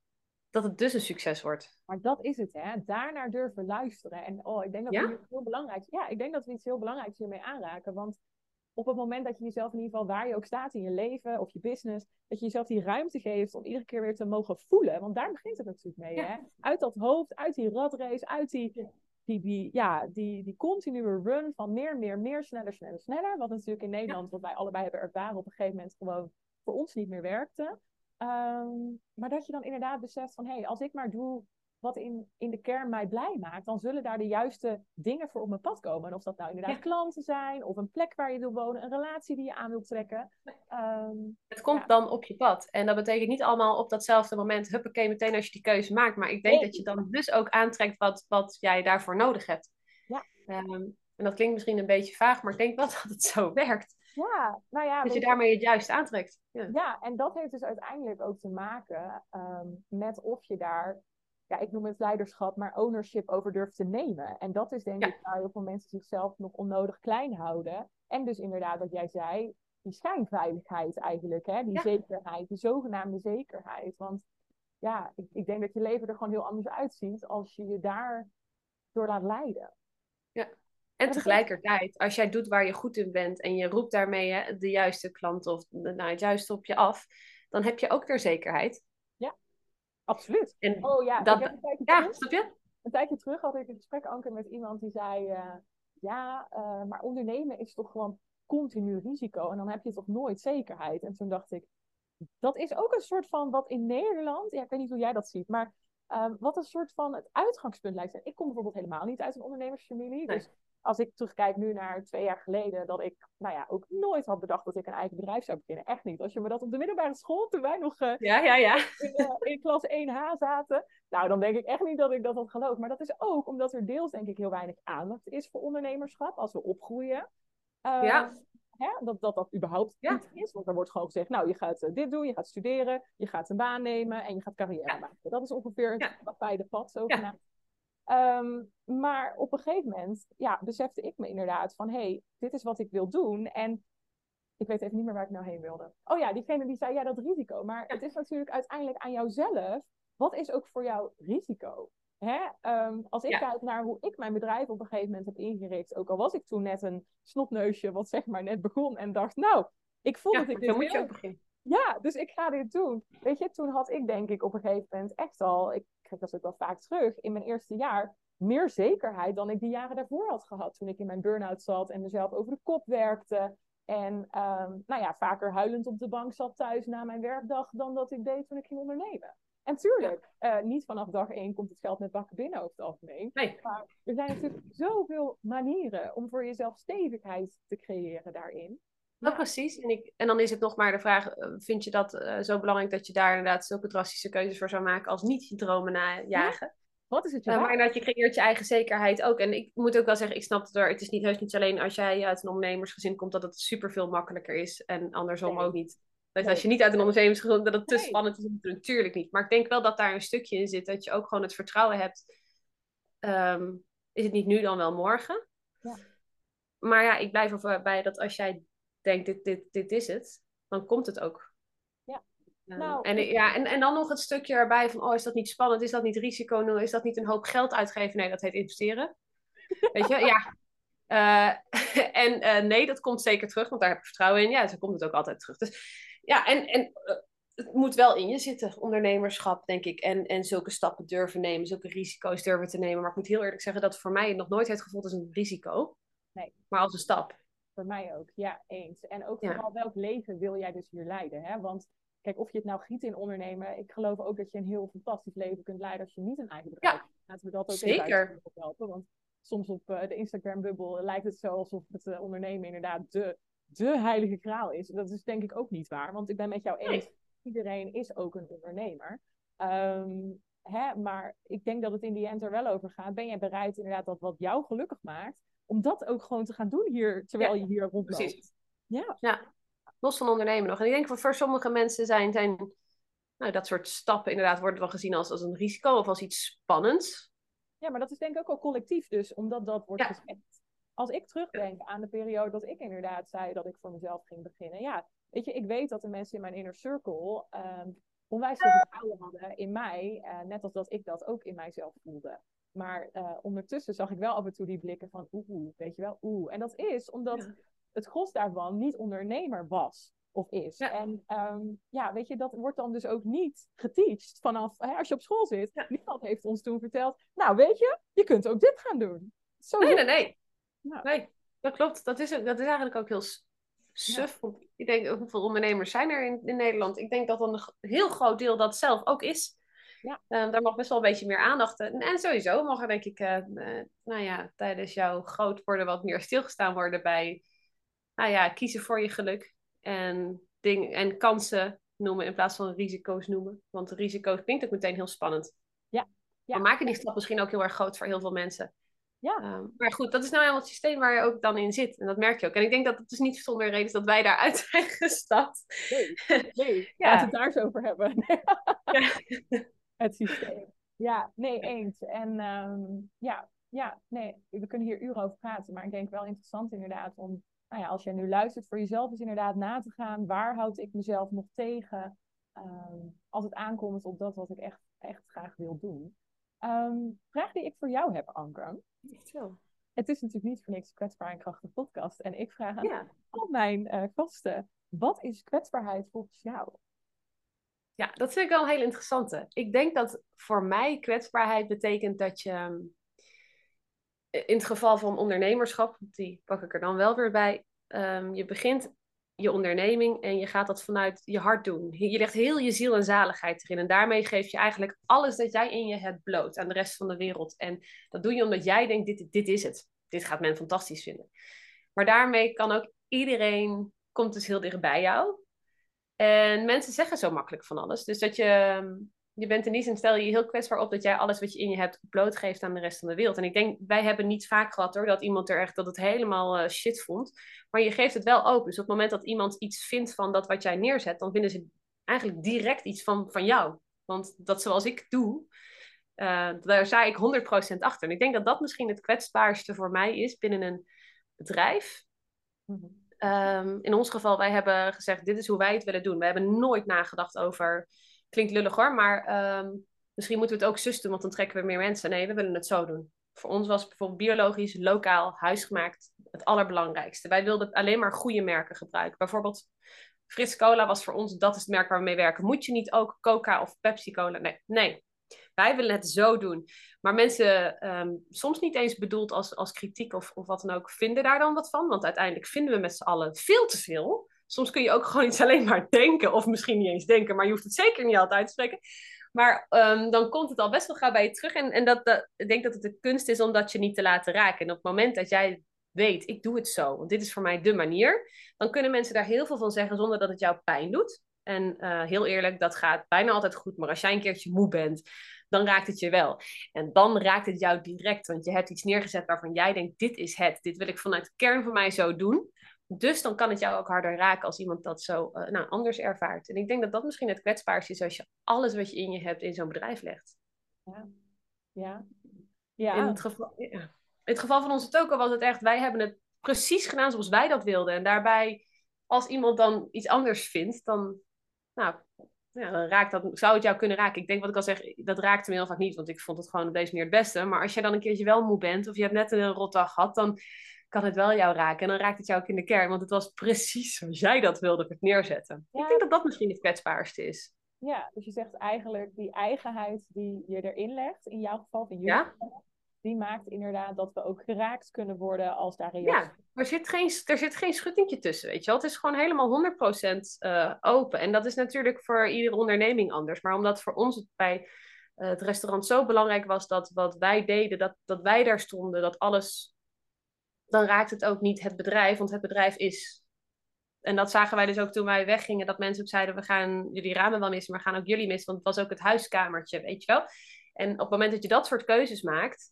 S2: dat het dus een succes wordt.
S3: Maar dat is het, hè? Daarnaar durven luisteren. En oh, ik denk dat ja? we heel belangrijk Ja, ik denk dat we iets heel belangrijks hiermee aanraken. Want op het moment dat je jezelf in ieder geval waar je ook staat in je leven of je business, dat je jezelf die ruimte geeft om iedere keer weer te mogen voelen. Want daar begint het natuurlijk mee, hè? Uit dat hoofd, uit die ratrace, uit die, die, die, ja, die, die continue run van meer, meer, meer, sneller, sneller, sneller. Wat natuurlijk in Nederland, wat wij allebei hebben ervaren, op een gegeven moment gewoon voor ons niet meer werkte. Ehm, maar dat je dan inderdaad beseft van, hé, hey, als ik maar doe wat in, in de kern mij blij maakt, dan zullen daar de juiste dingen voor op mijn pad komen. En of dat nou inderdaad klanten zijn, of een plek waar je wil wonen, een relatie die je aan wilt trekken.
S2: Ehm, het komt dan op je pad. En dat betekent niet allemaal op datzelfde moment, huppakee, meteen als je die keuze maakt. Maar ik denk dat je dan dus ook aantrekt wat, wat jij daarvoor nodig hebt. Ja. Ehm, en dat klinkt misschien een beetje vaag, maar ik denk wel dat het zo werkt.
S3: Ja, nou ja.
S2: Dat je daarmee het juist aantrekt.
S3: Ja. ja, en dat heeft dus uiteindelijk ook te maken um, met of je daar ja, ik noem het leiderschap, maar ownership over durft te nemen. En dat is denk ik waar heel veel mensen zichzelf nog onnodig klein houden. En dus inderdaad, wat jij zei, die schijnveiligheid eigenlijk, hè? die zekerheid, die zogenaamde zekerheid. Want ja, ik, ik, denk dat je leven er gewoon heel anders uitziet als je je daar door laat leiden.
S2: Ja, en tegelijkertijd, als jij doet waar je goed in bent en je roept daarmee hè, de juiste klant of nou, het juiste op je af, dan heb je ook weer zekerheid.
S3: Absoluut.
S2: En oh ja, dat, een ja terug, snap je?
S3: Een tijdje terug had ik een gesprek anker met iemand die zei: uh, Ja, uh, maar ondernemen is toch gewoon continu risico en dan heb je toch nooit zekerheid. En toen dacht ik: Dat is ook een soort van wat in Nederland, ja, ik weet niet hoe jij dat ziet, maar um, wat een soort van het uitgangspunt lijkt. Ik kom bijvoorbeeld helemaal niet uit een ondernemersfamilie. Dus als ik terugkijk nu naar twee jaar geleden, dat ik nou ja, ook nooit had bedacht dat ik een eigen bedrijf zou beginnen. Echt niet. Als je me dat op de middelbare school, toen wij nog uh,
S2: ja, ja, ja.
S3: In, uh, in, klas 1H zaten, nou dan denk ik echt niet dat ik dat had geloofd. Maar dat is ook omdat er deels denk ik heel weinig aandacht is voor ondernemerschap als we opgroeien. Uh, ja. Hè, dat, dat dat überhaupt ja. niet is. Want er wordt gewoon gezegd, nou je gaat uh, dit doen, je gaat studeren, je gaat een baan nemen en je gaat carrière maken. Dat is ongeveer het ja. beide pad, zogenaamd. Um, maar op een gegeven moment ja, besefte ik me inderdaad van... hé, hey, dit is wat ik wil doen. En ik weet even niet meer waar ik nou heen wilde. Oh ja, diegene die zei, ja, dat risico. Maar het is natuurlijk uiteindelijk aan jouzelf. Wat is ook voor jou risico? Hè? Um, als ik kijk naar hoe ik mijn bedrijf op een gegeven moment heb ingericht... ook al was ik toen net een snotneusje wat zeg maar net begon... en dacht, nou, ik voel dat ik dit
S2: moet je ook beginnen.
S3: Ja, dus ik ga dit doen. Weet je, toen had ik denk ik op een gegeven moment echt al... Ik krijg dat ook wel vaak terug, in mijn eerste jaar meer zekerheid dan ik die jaren daarvoor had gehad. Toen ik in mijn burn-out zat en mezelf over de kop werkte. En um, nou ja, vaker huilend op de bank zat thuis na mijn werkdag dan dat ik deed toen ik ging ondernemen. En tuurlijk, uh, niet vanaf dag één komt het geld met bakken binnen over het algemeen.
S2: Nee.
S3: Maar er zijn natuurlijk zoveel manieren om voor jezelf stevigheid te creëren daarin.
S2: Nou, precies. En, ik, en dan is het nog maar de vraag: eh, vind je dat uh, zo belangrijk dat je daar inderdaad zulke drastische keuzes voor zou maken als niet je dromen najagen?
S3: Wat is het
S2: uh, Maar dat je creëert je eigen zekerheid ook. En ik moet ook wel zeggen, ik snap het er. Het is niet heus niet alleen als jij uit een ondernemersgezin komt dat het super veel makkelijker is. En andersom ook niet. Dat als je niet uit een ondernemersgezin komt, dat het te nee. spannend is. Natuurlijk niet. Maar ik denk wel dat daar een stukje in zit. Dat je ook gewoon het vertrouwen hebt. Um, is het niet nu dan wel morgen? Ja. Maar ja, ik blijf erbij dat als jij denkt, dit, dit, dit is het, dan komt het ook.
S3: Ja.
S2: Uh, nou, en, ja, en, en dan nog het stukje erbij van, oh, is dat niet spannend? Is dat niet risico? Is dat niet een hoop geld uitgeven? Nee, dat heet investeren. Weet je, ja. Uh, en uh, nee, dat komt zeker terug, want daar heb ik vertrouwen in. Ja, zo komt het ook altijd terug. Dus ja, en, en het moet wel in je zitten, ondernemerschap, denk ik. En, en zulke stappen durven nemen, zulke risico's durven te nemen. Maar ik moet heel eerlijk zeggen dat voor mij nog nooit heeft gevoeld als een risico.
S3: Nee.
S2: Maar als een stap.
S3: Voor mij ook, ja, eens. En ook vooral welk leven wil jij dus hier leiden? Hè? Want kijk, of je het nou giet in ondernemen, ik geloof ook dat je een heel fantastisch leven kunt leiden als je niet een eigen bedrijf hebt. Ja, Laten we dat ook
S2: zeker.
S3: even helpen. Want soms op uh, de Instagram-bubbel lijkt het zo alsof het uh, ondernemen inderdaad de, de heilige kraal is. Dat is denk ik ook niet waar, want ik ben met jou eens. Nee. Iedereen is ook een ondernemer. Um, hè, maar ik denk dat het in die end er wel over gaat. Ben jij bereid inderdaad dat wat jou gelukkig maakt, om dat ook gewoon te gaan doen hier, terwijl ja, je hier rondloopt.
S2: Precies.
S3: Ja.
S2: ja, los van ondernemen nog. En ik denk voor, voor sommige mensen zijn, zijn nou, dat soort stappen inderdaad worden wel gezien als, als een risico of als iets spannends.
S3: Ja, maar dat is denk ik ook al collectief dus, omdat dat wordt ja. gezegd. Als ik terugdenk aan de periode dat ik inderdaad zei dat ik voor mezelf ging beginnen. Ja, weet je, ik weet dat de mensen in mijn inner circle um, onwijs veel vertrouwen hadden in mij. Uh, net als dat ik dat ook in mijzelf voelde. Maar uh, ondertussen zag ik wel af en toe die blikken van oeh, weet je wel, oeh. En dat is omdat ja. het gros daarvan niet ondernemer was of is.
S2: Ja.
S3: En um, ja, weet je, dat wordt dan dus ook niet geteacht vanaf, hè, als je op school zit.
S2: Ja.
S3: Niemand heeft ons toen verteld, nou weet je, je kunt ook dit gaan doen. Zo
S2: nee, nee, nee. Nee, dat klopt. Dat is, dat is eigenlijk ook heel suf. Ik denk, hoeveel ondernemers zijn er in, in Nederland? Ik denk dat een heel groot deel dat zelf ook is.
S3: Ja.
S2: Um, daar mag best wel een beetje meer aandacht. En, sowieso mag er denk ik, uh, uh, nou ja, tijdens jouw groot worden wat meer stilgestaan worden bij, nou ja, kiezen voor je geluk en, ding, en kansen noemen in plaats van risico's noemen. Want risico's klinkt ook meteen heel spannend.
S3: Ja. ja.
S2: Maar maken die stap misschien ook heel erg groot voor heel veel mensen.
S3: Ja.
S2: Um, maar goed, dat is nou helemaal het systeem waar je ook dan in zit. En dat merk je ook. En ik denk dat het dus niet zonder reden is dat wij daaruit zijn gestapt.
S3: Nee, nee. ja. Laten we het daar eens over hebben. ja. Het systeem. Ja, nee, eens. En um, ja, ja, nee, we kunnen hier uren over praten. Maar ik denk wel interessant inderdaad om, nou ja, als jij nu luistert voor jezelf, is inderdaad na te gaan. Waar houd ik mezelf nog tegen? Um, als het aankomt op dat wat ik echt, echt graag wil doen. Um, vraag die ik voor jou heb, Anke.
S2: Echt wel.
S3: Het is natuurlijk niet voor niks kwetsbaar en krachtig podcast. En ik vraag aan
S2: ja.
S3: al mijn uh, gasten, wat is kwetsbaarheid volgens jou?
S2: Ja, dat vind ik wel een hele interessante. Ik denk dat voor mij kwetsbaarheid betekent dat je in het geval van ondernemerschap, die pak ik er dan wel weer bij, um, je begint je onderneming en je gaat dat vanuit je hart doen. Je legt heel je ziel en zaligheid erin en daarmee geef je eigenlijk alles dat jij in je hebt bloot aan de rest van de wereld. En dat doe je omdat jij denkt, dit, dit is het. Dit gaat men fantastisch vinden. Maar daarmee kan ook iedereen, komt dus heel dicht bij jou. En mensen zeggen zo makkelijk van alles. Dus dat je, je bent in die zin, stel je heel kwetsbaar op dat jij alles wat je in je hebt blootgeeft aan de rest van de wereld. En ik denk, wij hebben niet vaak gehad hoor, dat iemand er echt, dat het helemaal uh, shit vond. Maar je geeft het wel open. Dus op het moment dat iemand iets vindt van dat wat jij neerzet, dan vinden ze eigenlijk direct iets van, van jou. Want dat zoals ik doe, uh, daar sta ik 100% achter. En ik denk dat dat misschien het kwetsbaarste voor mij is binnen een bedrijf. Mm-hmm. Um, in ons geval, wij hebben gezegd, dit is hoe wij het willen doen. We hebben nooit nagedacht over, klinkt lullig hoor, maar um, misschien moeten we het ook zus doen, want dan trekken we meer mensen. Nee, we willen het zo doen. Voor ons was bijvoorbeeld biologisch, lokaal, huisgemaakt het allerbelangrijkste. Wij wilden alleen maar goede merken gebruiken. Bijvoorbeeld Fris Cola was voor ons, dat is het merk waar we mee werken. Moet je niet ook Coca of Pepsi Cola? Nee, nee. Wij willen het zo doen. Maar mensen, um, soms niet eens bedoeld als, als kritiek of, of wat dan ook, vinden daar dan wat van. Want uiteindelijk vinden we met z'n allen veel te veel. Soms kun je ook gewoon iets alleen maar denken, of misschien niet eens denken, maar je hoeft het zeker niet altijd te spreken. Maar um, dan komt het al best wel gauw bij je terug. En, en dat, dat, ik denk dat het de kunst is om dat je niet te laten raken. En op het moment dat jij weet, ik doe het zo, want dit is voor mij de manier, dan kunnen mensen daar heel veel van zeggen zonder dat het jou pijn doet. En uh, heel eerlijk, dat gaat bijna altijd goed. Maar als jij een keertje moe bent, dan raakt het je wel. En dan raakt het jou direct, want je hebt iets neergezet waarvan jij denkt, dit is het. Dit wil ik vanuit de kern van mij zo doen. Dus dan kan het jou ook harder raken als iemand dat zo uh, nou, anders ervaart. En ik denk dat dat misschien het kwetsbaarste is als je alles wat je in je hebt in zo'n bedrijf legt.
S3: Ja. Ja. ja.
S2: In het geval, ja. In het geval van onze toko was het echt, wij hebben het precies gedaan zoals wij dat wilden. En daarbij, als iemand dan iets anders vindt, dan, nou, ja, dan raakt dat, zou het jou kunnen raken. Ik denk wat ik al zeg, dat raakte me heel vaak niet, want ik vond het gewoon op deze manier het beste. Maar als je dan een keertje wel moe bent, of je hebt net een rotdag gehad, dan kan het wel jou raken. En dan raakt het jou ook in de kern, want het was precies zoals jij dat wilde het neerzetten. Ik denk dat dat misschien het kwetsbaarste is.
S3: Ja, dus je zegt eigenlijk die eigenheid die je erin legt, in jouw geval, in jullie ja. Die maakt inderdaad dat we ook geraakt kunnen worden als daar reactie
S2: Ja, er zit, geen, er zit geen schuttingje tussen, weet je wel. Het is gewoon helemaal 100% uh, open. En dat is natuurlijk voor iedere onderneming anders. Maar omdat voor ons het bij uh, het restaurant zo belangrijk was dat wat wij deden, dat, dat wij daar stonden, dat alles dan raakt het ook niet het bedrijf, want het bedrijf is. En dat zagen wij dus ook toen wij weggingen, dat mensen ook zeiden: we gaan jullie ramen wel missen, maar gaan ook jullie missen, want het was ook het huiskamertje, weet je wel. En op het moment dat je dat soort keuzes maakt,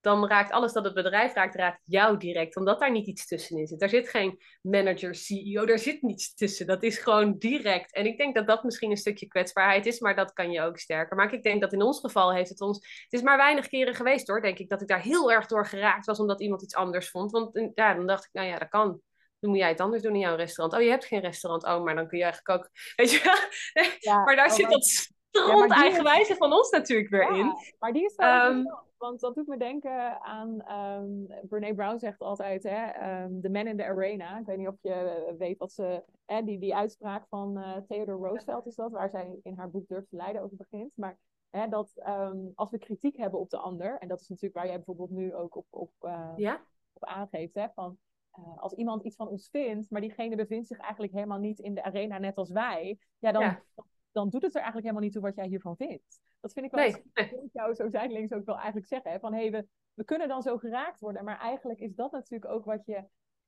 S2: dan raakt alles dat het bedrijf raakt, raakt jou direct. Omdat daar niet iets tussenin zit. Er zit geen manager, CEO, er zit niets tussen. Dat is gewoon direct. En ik denk dat dat misschien een stukje kwetsbaarheid is, maar dat kan je ook sterker maken. Ik denk dat in ons geval heeft het ons... Het is maar weinig keren geweest hoor, denk ik, dat ik daar heel erg door geraakt was, omdat iemand iets anders vond. Want eh, ja, dan dacht ik, nou ja, dat kan. Dan moet jij het anders doen in jouw restaurant. Oh, je hebt geen restaurant. Oh, maar dan kun je eigenlijk ook... Weet je ja, Maar daar oh, zit dat stront ja, eigenwijze van ons natuurlijk weer in.
S3: Maar die is wel um, want dat doet me denken aan, um, ehm, Brene Brown zegt altijd, hè, um, the man in the arena. Ik weet niet of je weet wat ze, hè, die, die uitspraak van uh, Theodore Roosevelt is dat, waar zij in haar boek Durf te Leiden over begint. Maar hè, dat um, als we kritiek hebben op de ander, en dat is natuurlijk waar jij bijvoorbeeld nu ook op, op, uh, ja? op aangeeft, hè, van uh, als iemand iets van ons vindt, maar diegene bevindt zich eigenlijk helemaal niet in de arena net als wij, ja, dan, ja. Dan doet het er eigenlijk helemaal niet toe wat jij hiervan vindt. Dat vind ik wel, nee. ik jou zo zijdelings ook wel eigenlijk zeggen. Hè? Van hé, hey, we, we kunnen dan zo geraakt worden. Maar eigenlijk is dat natuurlijk ook wat, je,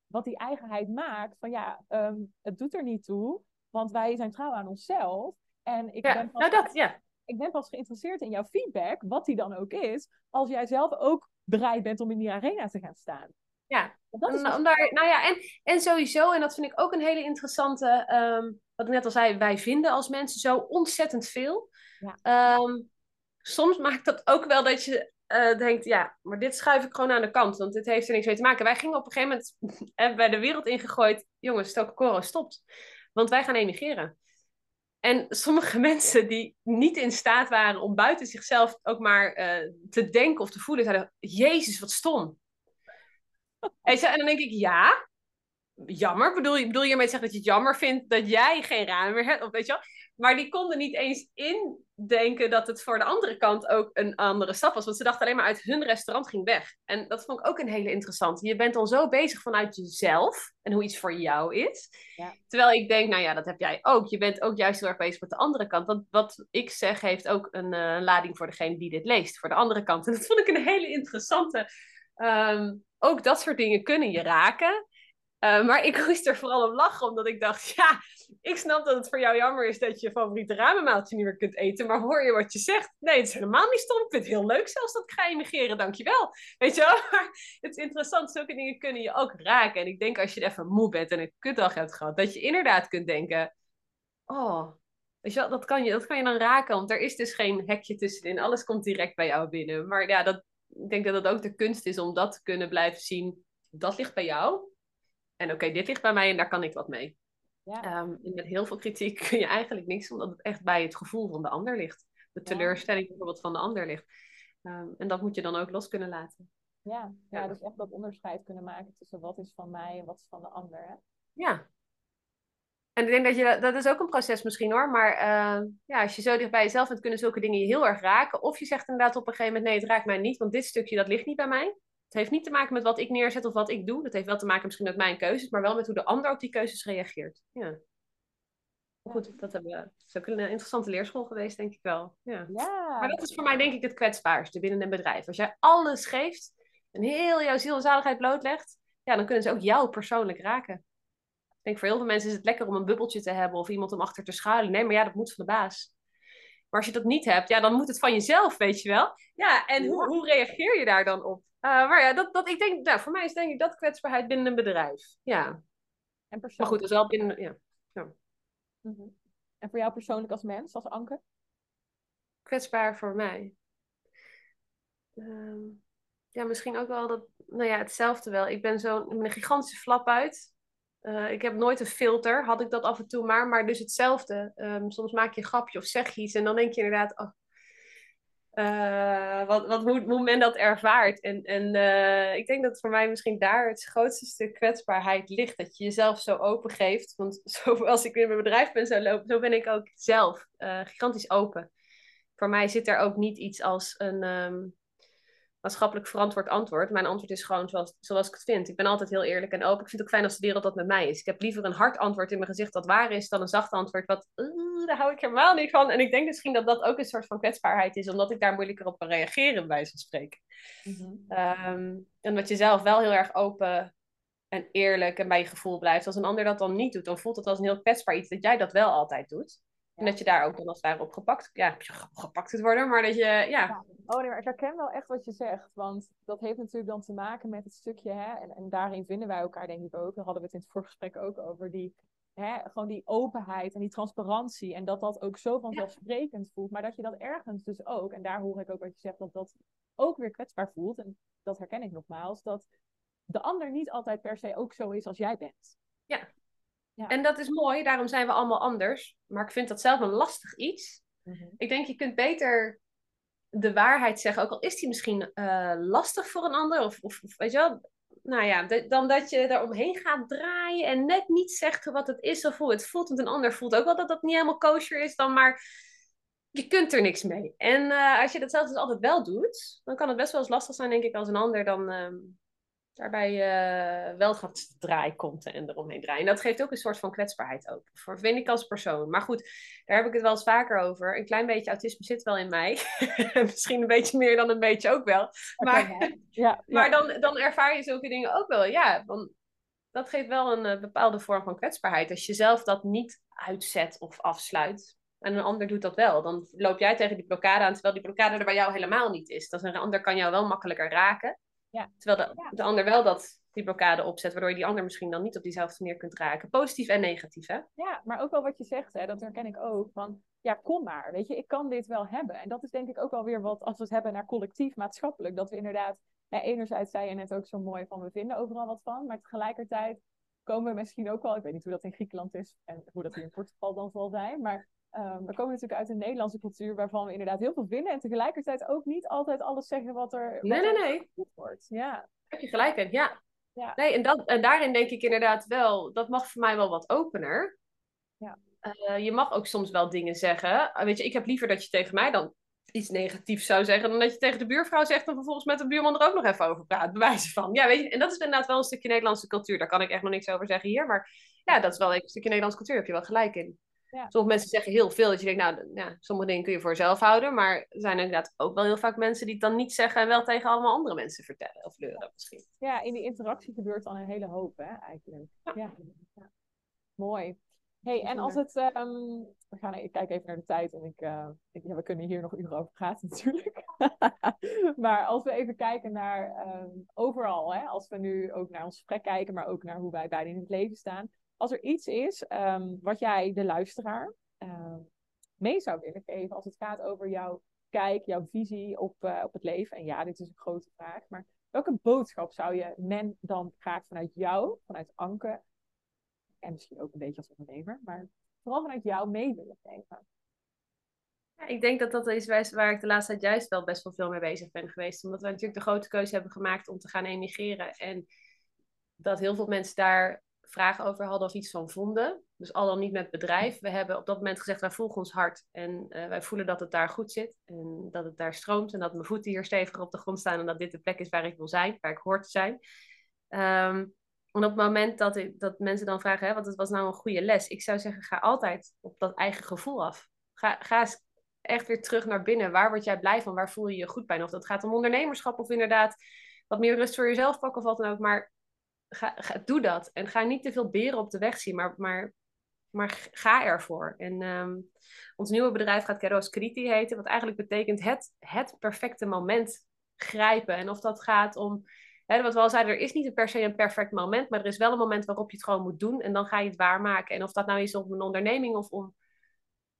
S3: wat die eigenheid maakt. Van ja, um, het doet er niet toe. Want wij zijn trouw aan onszelf. En ik,
S2: ja,
S3: ben
S2: pas, nou dat, ja.
S3: ik ben pas geïnteresseerd in jouw feedback, wat die dan ook is, als jij zelf ook bereid bent om in die arena te gaan staan.
S2: Ja, dat is om daar, nou ja, en, en sowieso, en dat vind ik ook een hele interessante, um, wat ik net al zei, wij vinden als mensen zo ontzettend veel. Ja. Um, soms maakt dat ook wel dat je uh, denkt, ja, maar dit schuif ik gewoon aan de kant, want dit heeft er niks mee te maken. Wij gingen op een gegeven moment bij de wereld ingegooid, jongens, Tokokoro stopt, want wij gaan emigreren. En sommige mensen die niet in staat waren om buiten zichzelf ook maar uh, te denken of te voelen, zeiden, Jezus, wat stom. En dan denk ik, ja, jammer. Bedoel je, bedoel je ermee te zeggen dat je het jammer vindt dat jij geen raam meer hebt? Of weet je wel? Maar die konden niet eens indenken dat het voor de andere kant ook een andere stap was. Want ze dachten alleen maar uit hun restaurant ging weg. En dat vond ik ook een hele interessante. Je bent dan zo bezig vanuit jezelf en hoe iets voor jou is. Ja. Terwijl ik denk, nou ja, dat heb jij ook. Je bent ook juist heel erg bezig met de andere kant. Want wat ik zeg heeft ook een uh, lading voor degene die dit leest. Voor de andere kant. En dat vond ik een hele interessante... Um, ook dat soort dingen kunnen je raken. Uh, maar ik moest er vooral om lachen, omdat ik dacht, ja, ik snap dat het voor jou jammer is dat je favoriete ramenmaaltje niet meer kunt eten, maar hoor je wat je zegt? Nee, het is helemaal niet stom. Ik vind het heel leuk zelfs dat ik ga emigreren, dankjewel. Weet je wel? Het is interessant, zulke dingen kunnen je ook raken. En ik denk als je even moe bent en een kutdag hebt gehad, dat je inderdaad kunt denken, oh, weet je wel, dat kan je, dat kan je dan raken, want er is dus geen hekje tussenin. Alles komt direct bij jou binnen. Maar ja, dat, ik denk dat het ook de kunst is om dat te kunnen blijven zien. Dat ligt bij jou. En oké, dit ligt bij mij en daar kan ik wat mee. Ja. Um, met heel veel kritiek kun je eigenlijk niks, omdat het echt bij het gevoel van de ander ligt. De teleurstelling bijvoorbeeld van de ander ligt. Um, en dat moet je dan ook los kunnen laten.
S3: Ja, ja, dus echt dat onderscheid kunnen maken tussen wat is van mij en wat is van de ander. Hè?
S2: Ja. En ik denk dat je, dat is ook een proces misschien hoor, maar uh, ja, als je zo dicht bij jezelf bent, kunnen zulke dingen je heel erg raken. Of je zegt inderdaad op een gegeven moment, nee, het raakt mij niet, want dit stukje dat ligt niet bij mij. Het heeft niet te maken met wat ik neerzet of wat ik doe. Dat heeft wel te maken misschien met mijn keuzes, maar wel met hoe de ander op die keuzes reageert. Ja. Goed, dat, hebben we, dat is ook een interessante leerschool geweest, denk ik wel. Ja. ja. Maar dat is voor mij denk ik het kwetsbaarste binnen een bedrijf. Als jij alles geeft en heel jouw ziel en zaligheid blootlegt, ja, dan kunnen ze ook jou persoonlijk raken. Ik denk voor heel veel mensen is het lekker om een bubbeltje te hebben of iemand om achter te schuilen. Nee, maar ja, dat moet van de baas. Maar als je dat niet hebt, ja, dan moet het van jezelf, weet je wel. Ja, en Hoe, hoe reageer je daar dan op? Uh, maar ja, dat, dat, ik denk, nou, voor mij is denk ik dat kwetsbaarheid binnen een bedrijf. Ja. En persoonlijk. Maar goed, dat is wel binnen, ja. ja.
S3: Mhm. En voor jou persoonlijk als mens, als Anke?
S2: Kwetsbaar voor mij. Uh, ja, misschien ook wel dat, nou ja, hetzelfde wel. Ik ben zo'n een gigantische flap uit. Uh, ik heb nooit een filter, had ik dat af en toe maar, maar dus hetzelfde. Um, soms maak je een grapje of zeg je iets en dan denk je inderdaad, oh, uh, wat, wat, hoe, hoe men dat ervaart. En, en uh, ik denk dat voor mij misschien daar het grootste stuk kwetsbaarheid ligt. Dat je jezelf zo open geeft. Want zoals ik in mijn bedrijf ben zo lopen, zo ben ik ook zelf gigantisch open. Voor mij zit er ook niet iets als een, um, maatschappelijk verantwoord antwoord. Mijn antwoord is gewoon zoals, zoals ik het vind. Ik ben altijd heel eerlijk en open. Ik vind het ook fijn als de wereld dat met mij is. Ik heb liever een hard antwoord in mijn gezicht dat waar is, dan een zacht antwoord wat, uh, daar hou ik helemaal niet van. En ik denk misschien dat dat ook een soort van kwetsbaarheid is, omdat ik daar moeilijker op kan reageren, bij zo'n spreken. Mm en dat je zelf wel heel erg open en eerlijk en bij je gevoel blijft. Als een ander dat dan niet doet, dan voelt het als een heel kwetsbaar iets dat jij dat wel altijd doet. En dat je daar ook dan als het ware op gepakt, ja, gepakt kunt worden, maar dat je, ja. ja.
S3: Oh nee, maar ik herken wel echt wat je zegt. Want dat heeft natuurlijk dan te maken met het stukje, hè, en, en daarin vinden wij elkaar denk ik ook. Daar hadden we het in het voorgesprek ook over, die, hè, gewoon die openheid en die transparantie. En dat dat ook zo vanzelfsprekend voelt. Maar dat je dat ergens dus ook, en daar hoor ik ook wat je zegt, dat dat ook weer kwetsbaar voelt. En dat herken ik nogmaals, dat de ander niet altijd per se ook zo is als jij bent.
S2: Ja, en dat is mooi, daarom zijn we allemaal anders. Maar ik vind dat zelf een lastig iets. Mhm. Ik denk, je kunt beter de waarheid zeggen, ook al is die misschien uh, lastig voor een ander, of, of, weet je wel, nou ja, dan dat je er omheen gaat draaien en net niet zegt wat het is of hoe het voelt. Want een ander voelt ook wel dat dat niet helemaal kosher is, dan maar je kunt er niks mee. En uh, als je dat zelf dus altijd wel doet, dan kan het best wel eens lastig zijn, denk ik, als een ander dan ehm, daarbij uh, wel gaat draaien komt en eromheen draaien. En dat geeft ook een soort van kwetsbaarheid ook. Voor vind ik als persoon. Maar goed, daar heb ik het wel eens vaker over. Een klein beetje autisme zit wel in mij. Misschien een beetje meer dan een beetje ook wel. Maar, ja, maar dan, dan ervaar je zulke dingen ook wel. Ja, want dat geeft wel een uh, bepaalde vorm van kwetsbaarheid. Als je zelf dat niet uitzet of afsluit. En een ander doet dat wel. Dan loop jij tegen die blokkade aan, terwijl die blokkade er bij jou helemaal niet is. Dat een ander kan jou wel makkelijker raken. Ja. Terwijl de, de ander wel dat, die blokkade opzet, waardoor je die ander misschien dan niet op diezelfde manier kunt raken. Positief en negatief, hè?
S3: Ja, maar ook wel wat je zegt, hè, dat herken ik ook. Van, ja, kom maar, weet je, ik kan dit wel hebben. En dat is denk ik ook wel weer wat, als we het hebben naar collectief, maatschappelijk, dat we inderdaad, enerzijds zei je net ook zo mooi van, we vinden overal wat van, maar tegelijkertijd komen we misschien ook wel, ik weet niet hoe dat in Griekenland is en hoe dat hier in Portugal dan zal zijn, maar Um, we komen natuurlijk uit een Nederlandse cultuur waarvan we inderdaad heel veel vinden en tegelijkertijd ook niet altijd alles zeggen wat er,
S2: nee, nee, nee.
S3: wordt. Ja.
S2: Heb je gelijk in, ja. ja. Nee, en, dat, en daarin denk ik inderdaad wel, dat mag voor mij wel wat opener. Ja. Uh, je mag ook soms wel dingen zeggen. Uh, weet je, ik heb liever dat je tegen mij dan iets negatiefs zou zeggen, dan dat je tegen de buurvrouw zegt en vervolgens met de buurman er ook nog even over praat. Bewijzen van. Ja, weet je, en dat is inderdaad wel een stukje Nederlandse cultuur. Daar kan ik echt nog niks over zeggen hier. Maar ja, dat is wel een stukje Nederlandse cultuur. Heb je wel gelijk in. Ja. Sommige mensen zeggen heel veel dat je denkt, nou, ja, sommige dingen kun je voor jezelf houden. Maar er zijn inderdaad ook wel heel vaak mensen die het dan niet zeggen en wel tegen allemaal andere mensen vertellen of leuren misschien.
S3: Ja, in die interactie gebeurt dan een hele hoop, hè, eigenlijk. Ja. ja. Mooi. Hey, en als het. Um, we gaan ik kijk even naar de tijd en ik, uh, ik, ja, we kunnen hier nog uren over praten natuurlijk. maar als we even kijken naar um, overal, hè, als we nu ook naar ons gesprek kijken, maar ook naar hoe wij beiden in het leven staan als er iets is um, wat jij de luisteraar uh, mee zou willen geven als het gaat over jouw kijk, jouw visie op, uh, op het leven. En ja, dit is een grote vraag, maar welke boodschap zou je men dan graag vanuit jou, vanuit Anke, en misschien ook een beetje als ondernemer, maar vooral vanuit jou mee willen geven?
S2: Ik denk dat dat is waar ik de laatste tijd juist wel best wel veel mee bezig ben geweest. Omdat we natuurlijk de grote keuze hebben gemaakt om te gaan emigreren. En dat heel veel mensen daar vragen over hadden of iets van vonden. Dus al dan niet met bedrijf. We hebben op dat moment gezegd, wij volgen ons hart. En uh, wij voelen dat het daar goed zit. En dat het daar stroomt. En dat mijn voeten hier steviger op de grond staan. En dat dit de plek is waar ik wil zijn. Waar ik hoort te zijn. Um, en op het moment dat, ik, dat mensen dan vragen, hè, wat was nou een goede les. Ik zou zeggen, ga altijd op dat eigen gevoel af. Ga, ga eens echt weer terug naar binnen. Waar word jij blij van? Waar voel je je goed bij? Of dat gaat om ondernemerschap of inderdaad wat meer rust voor jezelf pakken of wat dan ook. Maar ga, ga, doe dat. En ga niet te veel beren op de weg zien, maar, maar Maar ga ervoor. En ehm, ons nieuwe bedrijf gaat Keros Kriti heten, wat eigenlijk betekent het, het perfecte moment grijpen. En of dat gaat om, hè, wat we al zeiden, er is niet per se een perfect moment, maar er is wel een moment waarop je het gewoon moet doen en dan ga je het waarmaken. En of dat nou is om een onderneming of om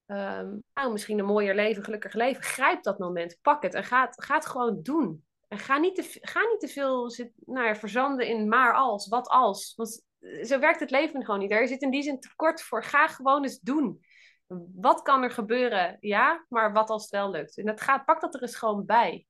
S2: ehm, nou, misschien een mooier leven, gelukkiger leven, grijp dat moment, pak het en ga het, ga het gewoon doen. En ga niet te, ga niet te veel zit, nou ja, verzanden in maar als, wat als. Want zo werkt het leven gewoon niet. Er zit in die zin tekort voor. Ga gewoon eens doen. Wat kan er gebeuren? Ja, maar wat als het wel lukt? En dat gaat, pak dat er eens gewoon bij.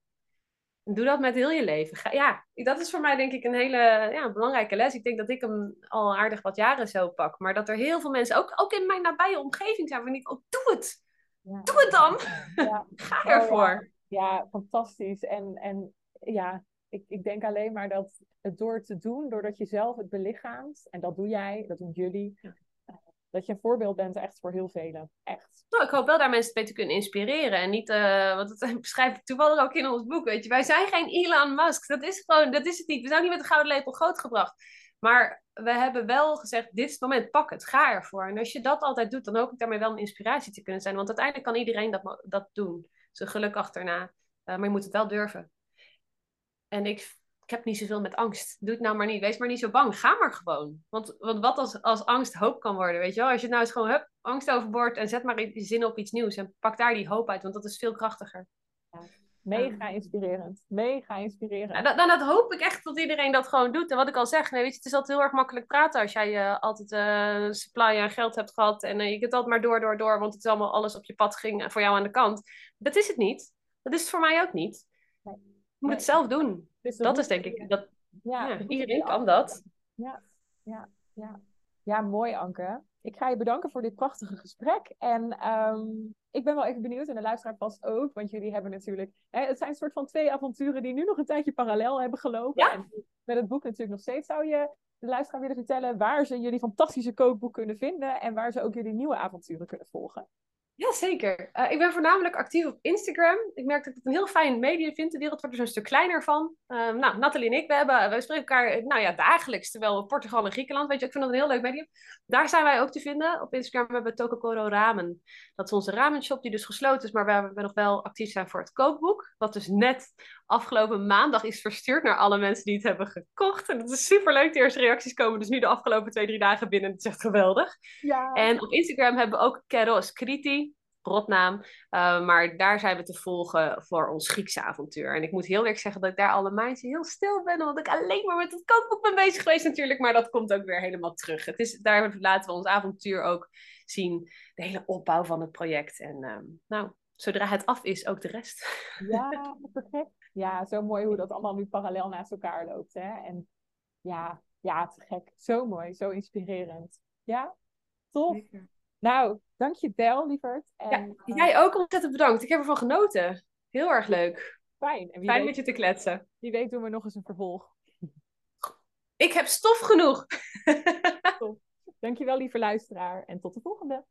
S2: En doe dat met heel je leven. Ga, ja, dat is voor mij denk ik een hele ja, belangrijke les. Ik denk dat ik hem al aardig wat jaren zo pak. Maar dat er heel veel mensen, ook, ook in mijn nabije omgeving zijn, van ik, oh, doe het. Ja. Doe het dan. Ja. Ga ervoor.
S3: ja. ja, fantastisch. En, en ja, ik, ik denk alleen maar dat het door te doen, doordat je zelf het belichaamt, en dat doe jij, dat doen jullie, ja. Eh, dat je een voorbeeld bent echt voor heel velen. Echt.
S2: Nou, ik hoop wel daar mensen mee te kunnen inspireren. En niet, uh, want dat beschrijf ik toevallig ook in ons boek, weet je. Wij zijn geen Elon Musk. Dat is gewoon, dat is het niet. We zijn niet met een gouden lepel grootgebracht. Maar we hebben wel gezegd, dit is het moment, pak het, ga ervoor. En als je dat altijd doet, dan hoop ik daarmee wel een inspiratie te kunnen zijn. Want uiteindelijk kan iedereen dat, dat doen. Zijn geluk achterna. Uh, maar je moet het wel durven. En ik, ik heb niet zoveel met angst. Doe het nou maar niet. Wees maar niet zo bang. Ga maar gewoon. Want, want wat als, als angst hoop kan worden, weet je wel? Als je nou eens gewoon hup, angst overboord en zet maar die zin op iets nieuws. En pak daar die hoop uit, want dat is veel krachtiger.
S3: Ja. Mega inspirerend. Mega inspirerend.
S2: Ja, dan, dat hoop ik echt dat iedereen dat gewoon doet. En wat ik al zeg, nee, weet je, het is altijd heel erg makkelijk praten als jij uh, altijd uh, supply aan geld hebt gehad. En uh, je kunt altijd maar door, door, door, want het is allemaal alles op je pad ging voor jou aan de kant. Dat is het niet. Dat is het voor mij ook niet. Nee moet het zelf doen. Dus dat is denk ik, dat, ja, iedereen kan dat.
S3: Ja, ja, ja. ja, mooi Anke. Ik ga je bedanken voor dit prachtige gesprek. En ehm, ik ben wel even benieuwd, en de luisteraar vast ook, want jullie hebben natuurlijk... Hè, het zijn een soort van twee avonturen die nu nog een tijdje parallel hebben gelopen.
S2: Ja.
S3: En met het boek natuurlijk nog steeds. Zou je de luisteraar willen vertellen waar ze jullie fantastische kookboek kunnen vinden en waar ze ook jullie nieuwe avonturen kunnen volgen?
S2: Ja, zeker. Uh, ik ben voornamelijk actief op Instagram. Ik merk dat ik het een heel fijn medium vind. De wereld wordt er een stuk kleiner van. Um, nou, Nathalie en ik, we, hebben, we spreken elkaar nou ja, dagelijks, terwijl we Portugal en Griekenland, weet je, ik vind dat een heel leuk medium. Daar zijn wij ook te vinden. Op Instagram hebben we Tokokoro Ramen. Dat is onze ramenshop die dus gesloten is, maar waar we nog wel actief zijn voor het kookboek. Wat dus net afgelopen maandag is verstuurd naar alle mensen die het hebben gekocht. En dat is super leuk. De eerste reacties komen dus nu de afgelopen twee, drie dagen binnen. Dat is echt geweldig.
S3: Ja.
S2: En op Instagram hebben we ook Keros Kriti rotnaam. Uh, maar daar zijn we te volgen voor ons Griekse avontuur. En ik moet heel eerlijk zeggen dat ik daar alle maandjes heel stil ben. Omdat ik alleen maar met het kookboek ben bezig geweest natuurlijk. Maar dat komt ook weer helemaal terug. Het is, daar laten we ons avontuur ook zien. De hele opbouw van het project. En uh, nou, zodra het af is, ook de rest.
S3: Ja, perfect. Ja, zo mooi hoe dat allemaal nu parallel naast elkaar loopt. Hè? En ja, ja, te gek. Zo mooi, zo inspirerend. Ja, tof. Nou, dankjewel, lieverd.
S2: En, ja, eh, jij ook ontzettend bedankt. Ik heb ervan genoten. Heel erg leuk.
S3: Fijn.
S2: En Fijn met je te kletsen.
S3: Wie weet doen we nog eens een vervolg.
S2: Ik heb stof genoeg.
S3: Dankjewel, lieve luisteraar. En tot de volgende.